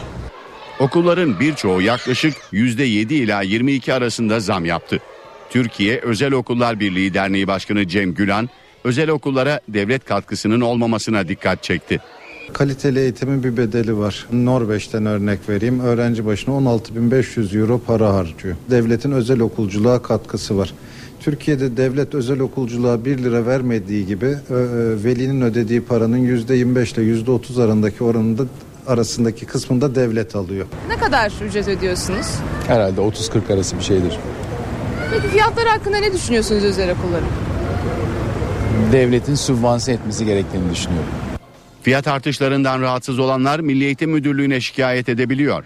Okulların birçoğu yaklaşık %7 ila 22 arasında zam yaptı. Türkiye Özel Okullar Birliği Derneği Başkanı Cem Gülan, özel okullara devlet katkısının olmamasına dikkat çekti. Kaliteli eğitimin bir bedeli var. Norveç'ten örnek vereyim. Öğrenci başına 16.500 euro para harcıyor. Devletin özel okulculuğa katkısı var. Türkiye'de devlet özel okulculuğa 1 lira vermediği gibi velinin ödediği paranın %25 ile %30 arasındaki oranında arasındaki kısmında devlet alıyor. Ne kadar ücret ödüyorsunuz? Herhalde 30-40 arası bir şeydir. Peki fiyatlar hakkında ne düşünüyorsunuz özel okulların? Devletin sübvanse etmesi gerektiğini düşünüyorum. Fiyat artışlarından rahatsız olanlar Milli Eğitim Müdürlüğü'ne şikayet edebiliyor.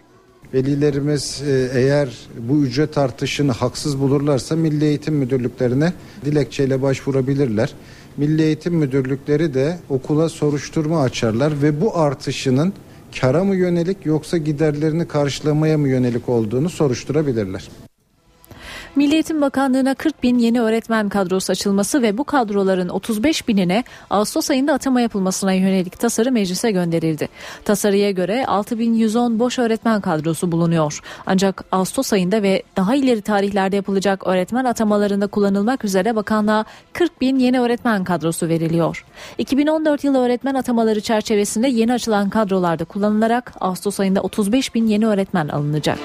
Velilerimiz e, eğer bu ücret artışını haksız bulurlarsa Milli Eğitim Müdürlüklerine dilekçeyle başvurabilirler. Milli Eğitim Müdürlükleri de okula soruşturma açarlar ve bu artışının kara mı yönelik yoksa giderlerini karşılamaya mı yönelik olduğunu soruşturabilirler. Milli Eğitim Bakanlığı'na 40 bin yeni öğretmen kadrosu açılması ve bu kadroların 35 binine Ağustos ayında atama yapılmasına yönelik tasarı meclise gönderildi. Tasarıya göre 6110 boş öğretmen kadrosu bulunuyor. Ancak Ağustos ayında ve daha ileri tarihlerde yapılacak öğretmen atamalarında kullanılmak üzere bakanlığa 40 bin yeni öğretmen kadrosu veriliyor. 2014 yılı öğretmen atamaları çerçevesinde yeni açılan kadrolarda kullanılarak Ağustos ayında 35 bin yeni öğretmen alınacak.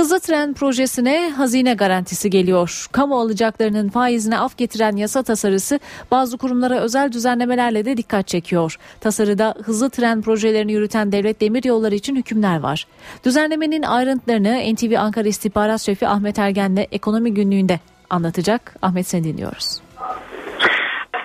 Hızlı tren projesine hazine garantisi geliyor. Kamu alacaklarının faizine af getiren yasa tasarısı bazı kurumlara özel düzenlemelerle de dikkat çekiyor. Tasarıda hızlı tren projelerini yürüten devlet demiryolları için hükümler var. Düzenlemenin ayrıntılarını NTV Ankara İstihbarat Şefi Ahmet Ergen'le ekonomi günlüğünde anlatacak. Ahmet seni dinliyoruz.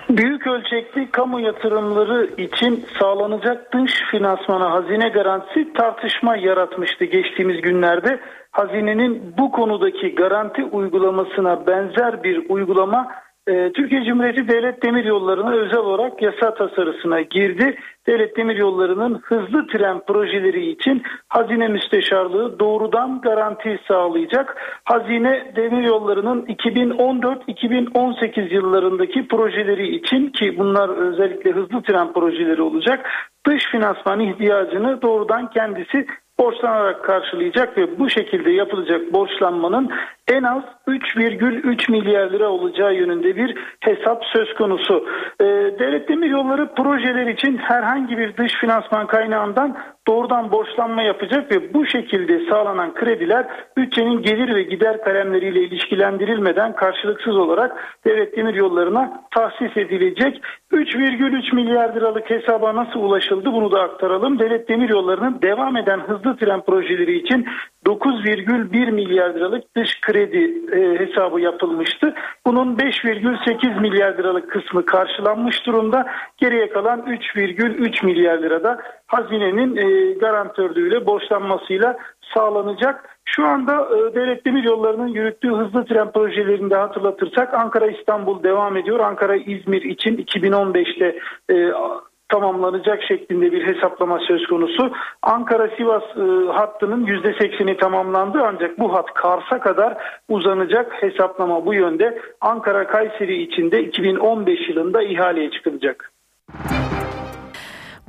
Büyük ölçekli kamu yatırımları için sağlanacak dış finansmana hazine garantisi tartışma yaratmıştı geçtiğimiz günlerde. Hazinenin bu konudaki garanti uygulamasına benzer bir uygulama e, Türkiye Cumhuriyeti Devlet Demiryolları'na özel olarak yasa tasarısına girdi. Devlet Demiryolları'nın hızlı tren projeleri için Hazine Müsteşarlığı doğrudan garanti sağlayacak. Hazine Demiryolları'nın 2014-2018 yıllarındaki projeleri için ki bunlar özellikle hızlı tren projeleri olacak. Dış finansman ihtiyacını doğrudan kendisi borçlanarak karşılayacak ve bu şekilde yapılacak borçlanmanın en az 3,3 milyar lira olacağı yönünde bir hesap söz konusu. Ee, Devlet Demiryolları projeler için herhangi bir dış finansman kaynağından doğrudan borçlanma yapacak ve bu şekilde sağlanan krediler bütçenin gelir ve gider kalemleriyle ilişkilendirilmeden karşılıksız olarak devlet demir yollarına tahsis edilecek. 3,3 milyar liralık hesaba nasıl ulaşıldı bunu da aktaralım. Devlet demir yollarının devam eden hızlı tren projeleri için 9,1 milyar liralık dış kredi e, hesabı yapılmıştı. Bunun 5,8 milyar liralık kısmı karşılanmış durumda. Geriye kalan 3,3 milyar lirada hazinenin e, garantörlüğüyle borçlanmasıyla sağlanacak. Şu anda e, devlet demir yollarının yürüttüğü hızlı tren projelerinde hatırlatırsak Ankara İstanbul devam ediyor. Ankara İzmir için 2015'te e, tamamlanacak şeklinde bir hesaplama söz konusu. Ankara-Sivas e, hattının %80'i tamamlandı ancak bu hat Kars'a kadar uzanacak hesaplama bu yönde. Ankara-Kayseri için de 2015 yılında ihaleye çıkılacak.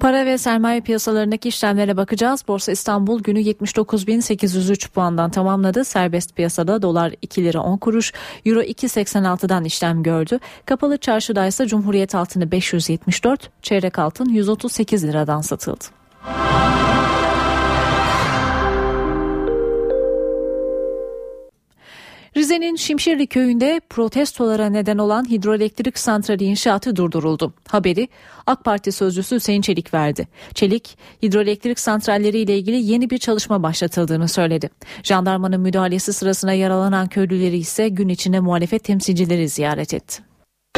Para ve sermaye piyasalarındaki işlemlere bakacağız. Borsa İstanbul günü 79.803 puandan tamamladı. Serbest piyasada dolar 2 lira 10 kuruş, euro 2.86'dan işlem gördü. Kapalı çarşıda ise Cumhuriyet altını 574, çeyrek altın 138 liradan satıldı. Rize'nin Şimşirli köyünde protestolara neden olan hidroelektrik santrali inşaatı durduruldu. Haberi AK Parti sözcüsü Hüseyin Çelik verdi. Çelik, hidroelektrik santralleri ile ilgili yeni bir çalışma başlatıldığını söyledi. Jandarmanın müdahalesi sırasında yaralanan köylüleri ise gün içinde muhalefet temsilcileri ziyaret etti.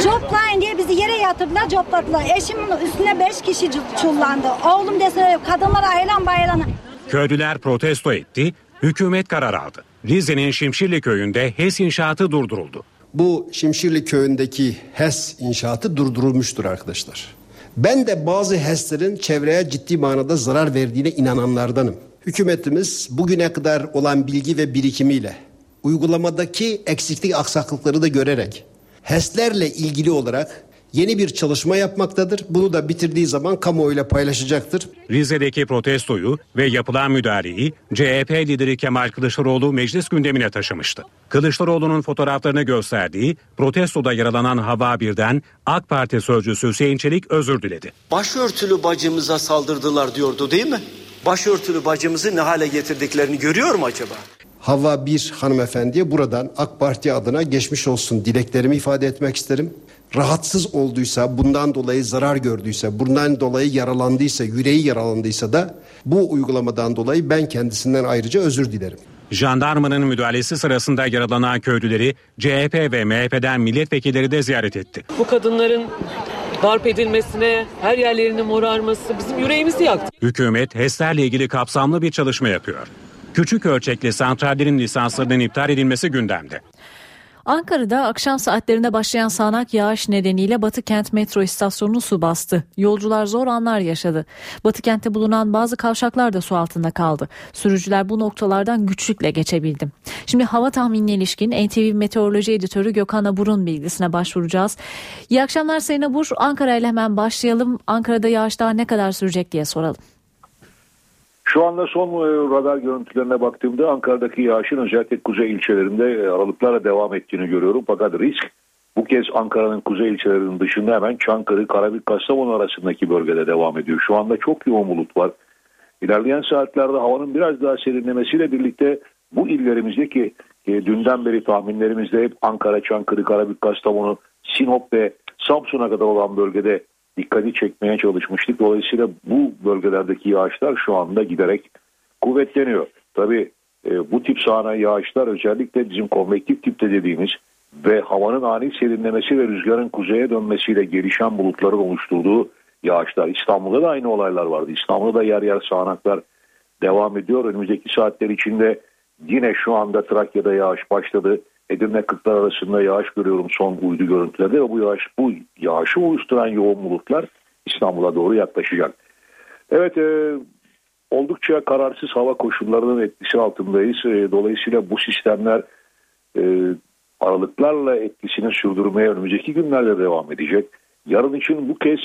Coplayın diye bizi yere yatırdılar, copladılar. Eşimin üstüne beş kişi çullandı. Oğlum desene kadınlara ayılan bayılana. Köylüler protesto etti, hükümet karar aldı. Rize'nin Şimşirli köyünde HES inşaatı durduruldu. bu Şimşirli köyündeki HES inşaatı durdurulmuştur arkadaşlar. Ben de bazı HES'lerin çevreye ciddi manada zarar verdiğine inananlardanım. Hükümetimiz bugüne kadar olan bilgi ve birikimiyle uygulamadaki eksiklik aksaklıkları da görerek HES'lerle ilgili olarak yeni bir çalışma yapmaktadır. Bunu da bitirdiği zaman kamuoyuyla paylaşacaktır. Rize'deki protestoyu ve yapılan müdahaleyi CHP lideri Kemal Kılıçdaroğlu meclis gündemine taşımıştı. Kılıçdaroğlu'nun fotoğraflarını gösterdiği protestoda yaralanan Hava Bir'den AK Parti sözcüsü Hüseyin Çelik özür diledi. Başörtülü bacımıza saldırdılar diyordu değil mi? Başörtülü bacımızı ne hale getirdiklerini görüyor mu acaba? Hava bir hanımefendiye buradan AK Parti adına geçmiş olsun dileklerimi ifade etmek isterim. Rahatsız olduysa, bundan dolayı zarar gördüyse, bundan dolayı yaralandıysa, yüreği yaralandıysa da bu uygulamadan dolayı ben kendisinden ayrıca özür dilerim. Jandarmanın müdahalesi sırasında yaralanan köylüleri CHP ve MHP'den milletvekilleri de ziyaret etti. Bu kadınların darp edilmesine, her yerlerinin morarması bizim yüreğimizi yaktı. Hükümet HES'lerle ilgili kapsamlı bir çalışma yapıyor. Küçük ölçekli santrallerin lisanslarının iptal edilmesi gündemde. Ankara'da akşam saatlerinde başlayan sağanak yağış nedeniyle Batı Kent metro istasyonunu su bastı. Yolcular zor anlar yaşadı. Batı Kent'te bulunan bazı kavşaklar da su altında kaldı. Sürücüler bu noktalardan güçlükle geçebildi. Şimdi hava tahminine ilişkin NTV Meteoroloji Editörü Gökhan Abur'un bilgisine başvuracağız. İyi akşamlar Sayın Abur. Ankara ile hemen başlayalım. Ankara'da yağış daha ne kadar sürecek diye soralım. Şu anda son e, radar görüntülerine baktığımda Ankara'daki yağışın özellikle kuzey ilçelerinde e, aralıklarla devam ettiğini görüyorum. Fakat risk bu kez Ankara'nın kuzey ilçelerinin dışında hemen Çankırı, Karabük, Kastamonu arasındaki bölgede devam ediyor. Şu anda çok yoğun bulut var. İlerleyen saatlerde havanın biraz daha serinlemesiyle birlikte bu illerimizdeki e, dünden beri tahminlerimizde hep Ankara, Çankırı, Karabük, Kastamonu, Sinop ve Samsun'a kadar olan bölgede dikkati çekmeye çalışmıştık. Dolayısıyla bu bölgelerdeki yağışlar şu anda giderek kuvvetleniyor. Tabii e, bu tip sahne yağışlar özellikle bizim konvektif tipte dediğimiz ve havanın ani serinlemesi ve rüzgarın kuzeye dönmesiyle gelişen bulutların oluşturduğu yağışlar. İstanbul'da da aynı olaylar vardı. İstanbul'da da yer yer sağanaklar devam ediyor. Önümüzdeki saatler içinde yine şu anda Trakya'da yağış başladı. Edirne Kırklar arasında yağış görüyorum son uydu görüntülerde ve bu yağış bu yağışı oluşturan yoğun bulutlar İstanbul'a doğru yaklaşacak. Evet e, oldukça kararsız hava koşullarının etkisi altındayız. E, dolayısıyla bu sistemler e, aralıklarla etkisini sürdürmeye önümüzdeki günlerde devam edecek. Yarın için bu kez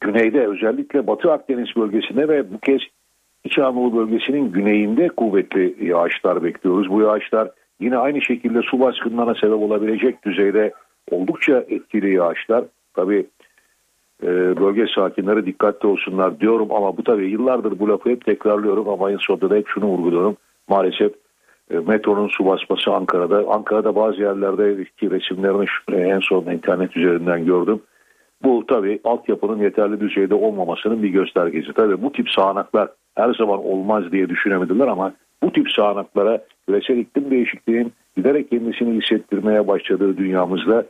güneyde özellikle Batı Akdeniz bölgesinde ve bu kez İç Anadolu bölgesinin güneyinde kuvvetli yağışlar bekliyoruz. Bu yağışlar yine aynı şekilde su baskınlarına sebep olabilecek düzeyde oldukça etkili yağışlar. Tabi e, bölge sakinleri dikkatli olsunlar diyorum ama bu tabi yıllardır bu lafı hep tekrarlıyorum ama en sonunda da hep şunu vurguluyorum. Maalesef e, metronun su basması Ankara'da. Ankara'da bazı yerlerde ki resimlerini en son internet üzerinden gördüm. Bu tabi altyapının yeterli düzeyde olmamasının bir göstergesi. Tabi bu tip sağanaklar her zaman olmaz diye düşünemediler ama bu tip sağanaklara küresel iklim değişikliğinin giderek kendisini hissettirmeye başladığı dünyamızda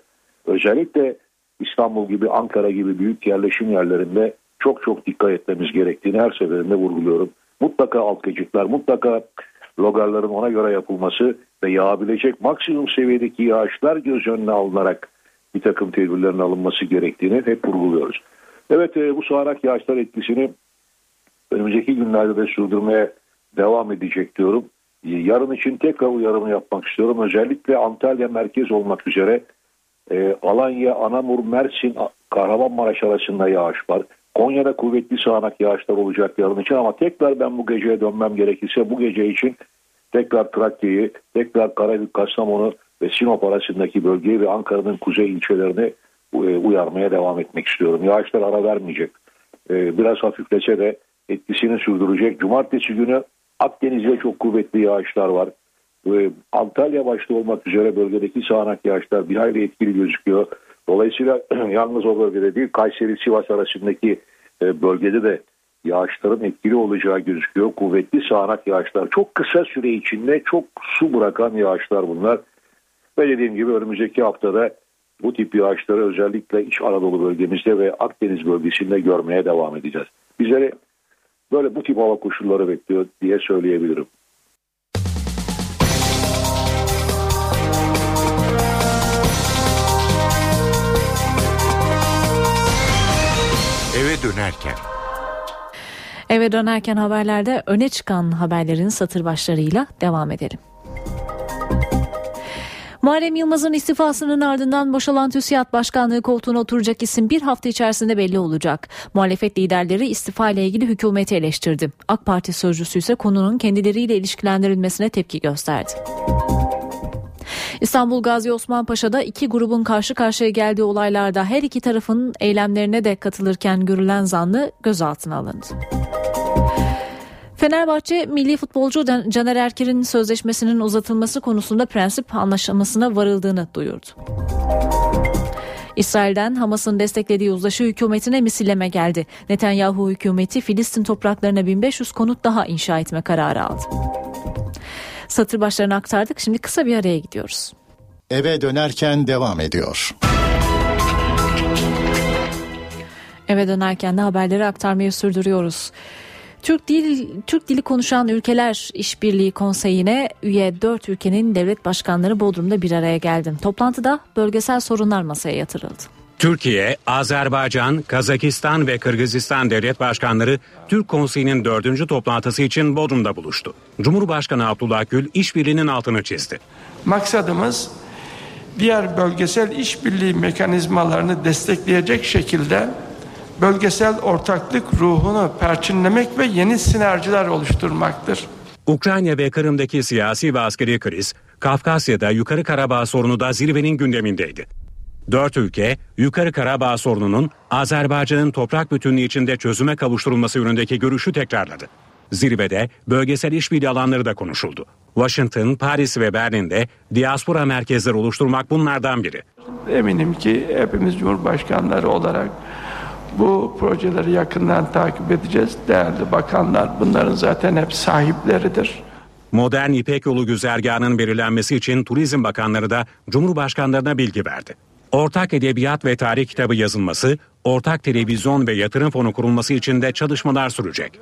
özellikle İstanbul gibi Ankara gibi büyük yerleşim yerlerinde çok çok dikkat etmemiz gerektiğini her seferinde vurguluyorum. Mutlaka alt geçitler, mutlaka logarların ona göre yapılması ve yağabilecek maksimum seviyedeki yağışlar göz önüne alınarak bir takım tedbirlerin alınması gerektiğini hep vurguluyoruz. Evet e, bu sağanak yağışlar etkisini önümüzdeki günlerde de sürdürmeye devam edecek diyorum. Yarın için tekrar uyarımı yapmak istiyorum. Özellikle Antalya merkez olmak üzere e, Alanya, Anamur, Mersin, Kahramanmaraş arasında yağış var. Konya'da kuvvetli sağanak yağışlar olacak yarın için ama tekrar ben bu geceye dönmem gerekirse bu gece için tekrar Trakya'yı, tekrar Karabük, Kastamonu ve Sinop arasındaki bölgeyi ve Ankara'nın kuzey ilçelerini e, uyarmaya devam etmek istiyorum. Yağışlar ara vermeyecek. E, biraz hafiflese de etkisini sürdürecek. Cumartesi günü Akdeniz'de çok kuvvetli yağışlar var. Antalya başta olmak üzere bölgedeki sağanak yağışlar bir hayli etkili gözüküyor. Dolayısıyla yalnız o bölgede değil Kayseri Sivas arasındaki e, bölgede de yağışların etkili olacağı gözüküyor. Kuvvetli sağanak yağışlar çok kısa süre içinde çok su bırakan yağışlar bunlar. Ve dediğim gibi önümüzdeki haftada bu tip yağışları özellikle İç Anadolu bölgemizde ve Akdeniz bölgesinde görmeye devam edeceğiz. Bizleri böyle bu tip hava koşulları bekliyor diye söyleyebilirim. Eve dönerken Eve dönerken haberlerde öne çıkan haberlerin satır başlarıyla devam edelim. Muharrem Yılmaz'ın istifasının ardından boşalan TÜSİAD Başkanlığı koltuğuna oturacak isim bir hafta içerisinde belli olacak. Muhalefet liderleri istifa ile ilgili hükümeti eleştirdi. AK Parti sözcüsü ise konunun kendileriyle ilişkilendirilmesine tepki gösterdi. İstanbul Gazi Osman Paşa'da iki grubun karşı karşıya geldiği olaylarda her iki tarafın eylemlerine de katılırken görülen zanlı gözaltına alındı. Fenerbahçe milli futbolcu Caner Erkin'in sözleşmesinin uzatılması konusunda prensip anlaşılmasına varıldığını duyurdu. İsrail'den Hamas'ın desteklediği uzlaşı hükümetine misilleme geldi. Netanyahu hükümeti Filistin topraklarına 1500 konut daha inşa etme kararı aldı. Satır başlarını aktardık. Şimdi kısa bir araya gidiyoruz. Eve dönerken devam ediyor. Eve dönerken de haberleri aktarmayı sürdürüyoruz. Türk dil Türk dili konuşan ülkeler işbirliği konseyine üye 4 ülkenin devlet başkanları Bodrum'da bir araya geldi. Toplantıda bölgesel sorunlar masaya yatırıldı. Türkiye, Azerbaycan, Kazakistan ve Kırgızistan devlet başkanları Türk Konseyi'nin dördüncü toplantısı için Bodrum'da buluştu. Cumhurbaşkanı Abdullah Gül işbirliğinin altını çizdi. Maksadımız diğer bölgesel işbirliği mekanizmalarını destekleyecek şekilde bölgesel ortaklık ruhunu perçinlemek ve yeni sinerjiler oluşturmaktır. Ukrayna ve Kırım'daki siyasi ve askeri kriz, Kafkasya'da Yukarı Karabağ sorunu da zirvenin gündemindeydi. Dört ülke, Yukarı Karabağ sorununun Azerbaycan'ın toprak bütünlüğü içinde çözüme kavuşturulması yönündeki görüşü tekrarladı. Zirvede bölgesel işbirliği alanları da konuşuldu. Washington, Paris ve Berlin'de diaspora merkezleri oluşturmak bunlardan biri. Eminim ki hepimiz Cumhurbaşkanları olarak bu projeleri yakından takip edeceğiz. Değerli bakanlar bunların zaten hep sahipleridir. Modern İpek Yolu güzergahının belirlenmesi için Turizm Bakanları da Cumhurbaşkanlarına bilgi verdi. Ortak edebiyat ve tarih kitabı yazılması, ortak televizyon ve yatırım fonu kurulması için de çalışmalar sürecek.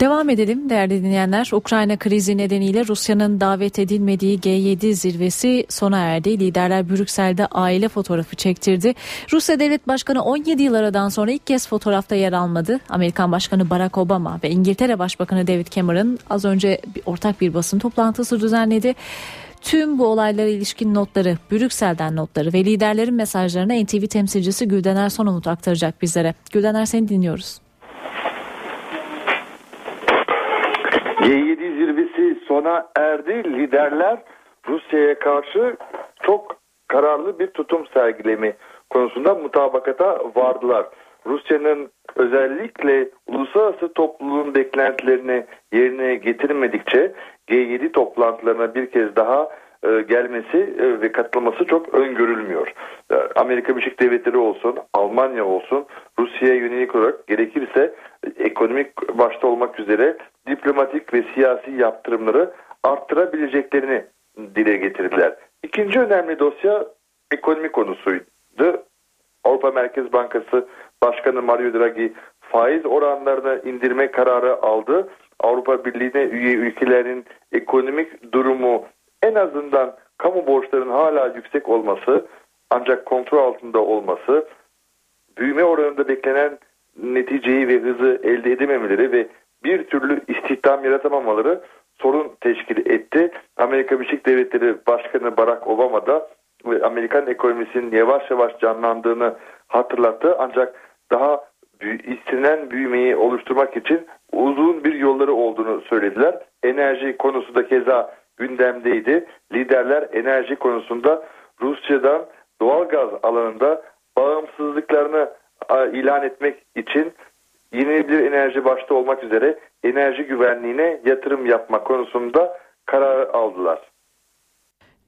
Devam edelim değerli dinleyenler. Ukrayna krizi nedeniyle Rusya'nın davet edilmediği G7 zirvesi sona erdi. Liderler Brüksel'de aile fotoğrafı çektirdi. Rusya Devlet Başkanı 17 yıl aradan sonra ilk kez fotoğrafta yer almadı. Amerikan Başkanı Barack Obama ve İngiltere Başbakanı David Cameron az önce ortak bir basın toplantısı düzenledi. Tüm bu olaylara ilişkin notları, Brüksel'den notları ve liderlerin mesajlarını NTV temsilcisi Güldener Sonumut aktaracak bizlere. Güldener seni dinliyoruz. Sona erdi. Liderler Rusya'ya karşı çok kararlı bir tutum sergilemi konusunda mutabakata vardılar. Rusya'nın özellikle uluslararası topluluğun beklentilerini yerine getirmedikçe G7 toplantılarına bir kez daha e, gelmesi e, ve katılması çok öngörülmüyor. E, Amerika Birleşik Devletleri olsun, Almanya olsun Rusya'ya yönelik olarak gerekirse ekonomik başta olmak üzere diplomatik ve siyasi yaptırımları arttırabileceklerini dile getirdiler. İkinci önemli dosya ekonomi konusuydu. Avrupa Merkez Bankası Başkanı Mario Draghi faiz oranlarını indirme kararı aldı. Avrupa Birliği'ne üye ülkelerin ekonomik durumu en azından kamu borçlarının hala yüksek olması ancak kontrol altında olması büyüme oranında beklenen neticeyi ve hızı elde edememeleri ve bir türlü istihdam yaratamamaları sorun teşkil etti. Amerika Birleşik Devletleri Başkanı Barack Obama da Amerikan ekonomisinin yavaş yavaş canlandığını hatırlattı. Ancak daha istenen büyümeyi oluşturmak için uzun bir yolları olduğunu söylediler. Enerji konusu da keza gündemdeydi. Liderler enerji konusunda Rusya'dan doğal gaz alanında bağımsızlıklarını ilan etmek için yenilebilir enerji başta olmak üzere enerji güvenliğine yatırım yapma konusunda karar aldılar.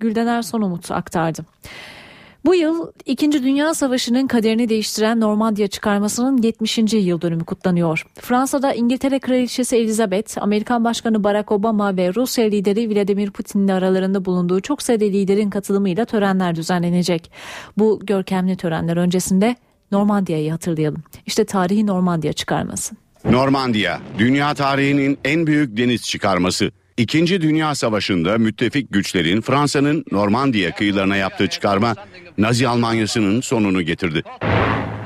Güldener Sonumut aktardı. Bu yıl 2. Dünya Savaşı'nın kaderini değiştiren Normandiya çıkarmasının 70. yıl dönümü kutlanıyor. Fransa'da İngiltere Kraliçesi Elizabeth, Amerikan Başkanı Barack Obama ve Rusya lideri Vladimir Putin'le aralarında bulunduğu çok sayıda liderin katılımıyla törenler düzenlenecek. Bu görkemli törenler öncesinde Normandiya'yı hatırlayalım. İşte tarihi Normandiya çıkarması. Normandiya, dünya tarihinin en büyük deniz çıkarması. İkinci Dünya Savaşı'nda müttefik güçlerin Fransa'nın Normandiya kıyılarına yaptığı çıkarma Nazi Almanyası'nın sonunu getirdi.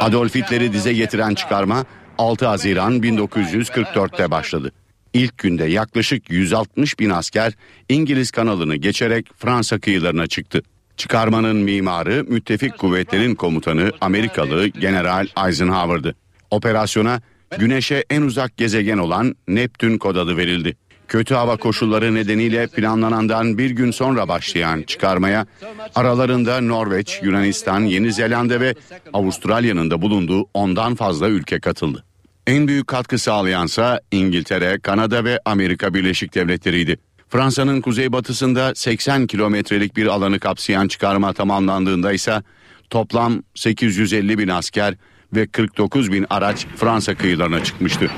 Adolf Hitler'i dize getiren çıkarma 6 Haziran 1944'te başladı. İlk günde yaklaşık 160 bin asker İngiliz kanalını geçerek Fransa kıyılarına çıktı. Çıkarmanın mimarı müttefik kuvvetlerin komutanı Amerikalı General Eisenhower'dı. Operasyona Güneş'e en uzak gezegen olan Neptün kod adı verildi. Kötü hava koşulları nedeniyle planlanandan bir gün sonra başlayan çıkarmaya aralarında Norveç, Yunanistan, Yeni Zelanda ve Avustralya'nın da bulunduğu ondan fazla ülke katıldı. En büyük katkı sağlayansa İngiltere, Kanada ve Amerika Birleşik Devletleri'ydi. Fransa'nın kuzeybatısında 80 kilometrelik bir alanı kapsayan çıkarma tamamlandığında ise toplam 850 bin asker ve 49 bin araç Fransa kıyılarına çıkmıştı.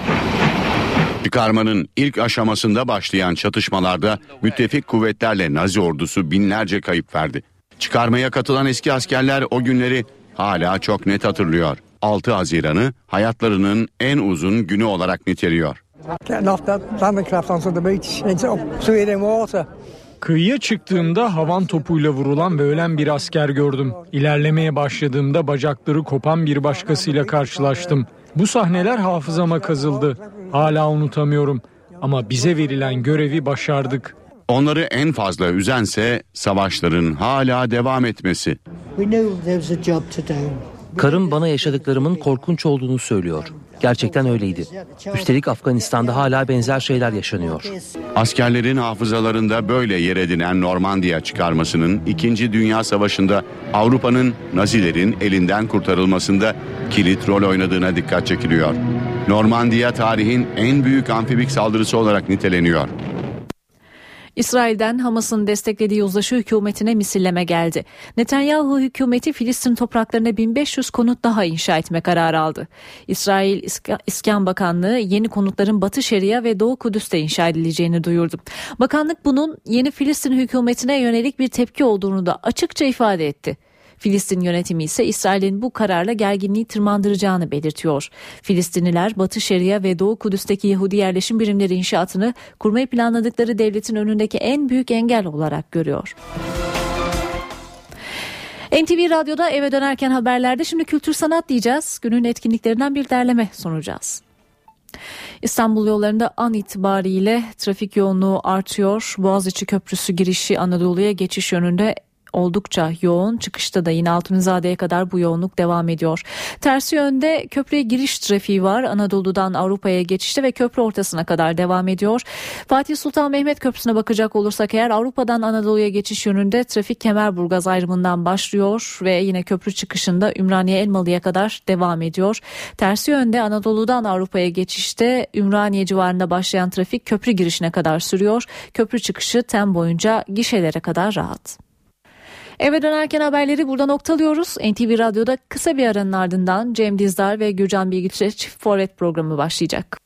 Çıkarmanın ilk aşamasında başlayan çatışmalarda müttefik kuvvetlerle Nazi ordusu binlerce kayıp verdi. Çıkarmaya katılan eski askerler o günleri hala çok net hatırlıyor. 6 Haziran'ı hayatlarının en uzun günü olarak niteliyor. Kıyıya çıktığımda havan topuyla vurulan ve ölen bir asker gördüm. İlerlemeye başladığımda bacakları kopan bir başkasıyla karşılaştım. Bu sahneler hafızama kazıldı. Hala unutamıyorum. Ama bize verilen görevi başardık. Onları en fazla üzense savaşların hala devam etmesi. Karım bana yaşadıklarımın korkunç olduğunu söylüyor. Gerçekten öyleydi. Üstelik Afganistan'da hala benzer şeyler yaşanıyor. Askerlerin hafızalarında böyle yer edinen Normandiya çıkarmasının 2. Dünya Savaşı'nda Avrupa'nın Nazilerin elinden kurtarılmasında kilit rol oynadığına dikkat çekiliyor. Normandiya tarihin en büyük amfibik saldırısı olarak niteleniyor. İsrail'den Hamas'ın desteklediği uzlaşı hükümetine misilleme geldi. Netanyahu hükümeti Filistin topraklarına 1500 konut daha inşa etme kararı aldı. İsrail İskan Bakanlığı yeni konutların Batı Şeria ve Doğu Kudüs'te inşa edileceğini duyurdu. Bakanlık bunun yeni Filistin hükümetine yönelik bir tepki olduğunu da açıkça ifade etti. Filistin yönetimi ise İsrail'in bu kararla gerginliği tırmandıracağını belirtiyor. Filistinliler Batı Şeria ve Doğu Kudüs'teki Yahudi yerleşim birimleri inşaatını kurmayı planladıkları devletin önündeki en büyük engel olarak görüyor. NTV Radyo'da eve dönerken haberlerde şimdi kültür sanat diyeceğiz. Günün etkinliklerinden bir derleme sunacağız. İstanbul yollarında an itibariyle trafik yoğunluğu artıyor. Boğaziçi Köprüsü girişi Anadolu'ya geçiş yönünde oldukça yoğun. Çıkışta da yine Altunizade'ye kadar bu yoğunluk devam ediyor. Tersi yönde köprüye giriş trafiği var. Anadolu'dan Avrupa'ya geçişte ve köprü ortasına kadar devam ediyor. Fatih Sultan Mehmet Köprüsü'ne bakacak olursak eğer Avrupa'dan Anadolu'ya geçiş yönünde trafik Kemerburgaz ayrımından başlıyor ve yine köprü çıkışında Ümraniye Elmalı'ya kadar devam ediyor. Tersi yönde Anadolu'dan Avrupa'ya geçişte Ümraniye civarında başlayan trafik köprü girişine kadar sürüyor. Köprü çıkışı tem boyunca gişelere kadar rahat. Eve dönerken haberleri burada noktalıyoruz. NTV Radyo'da kısa bir aranın ardından Cem Dizdar ve Gürcan Bilgiç'e Çift Forvet programı başlayacak.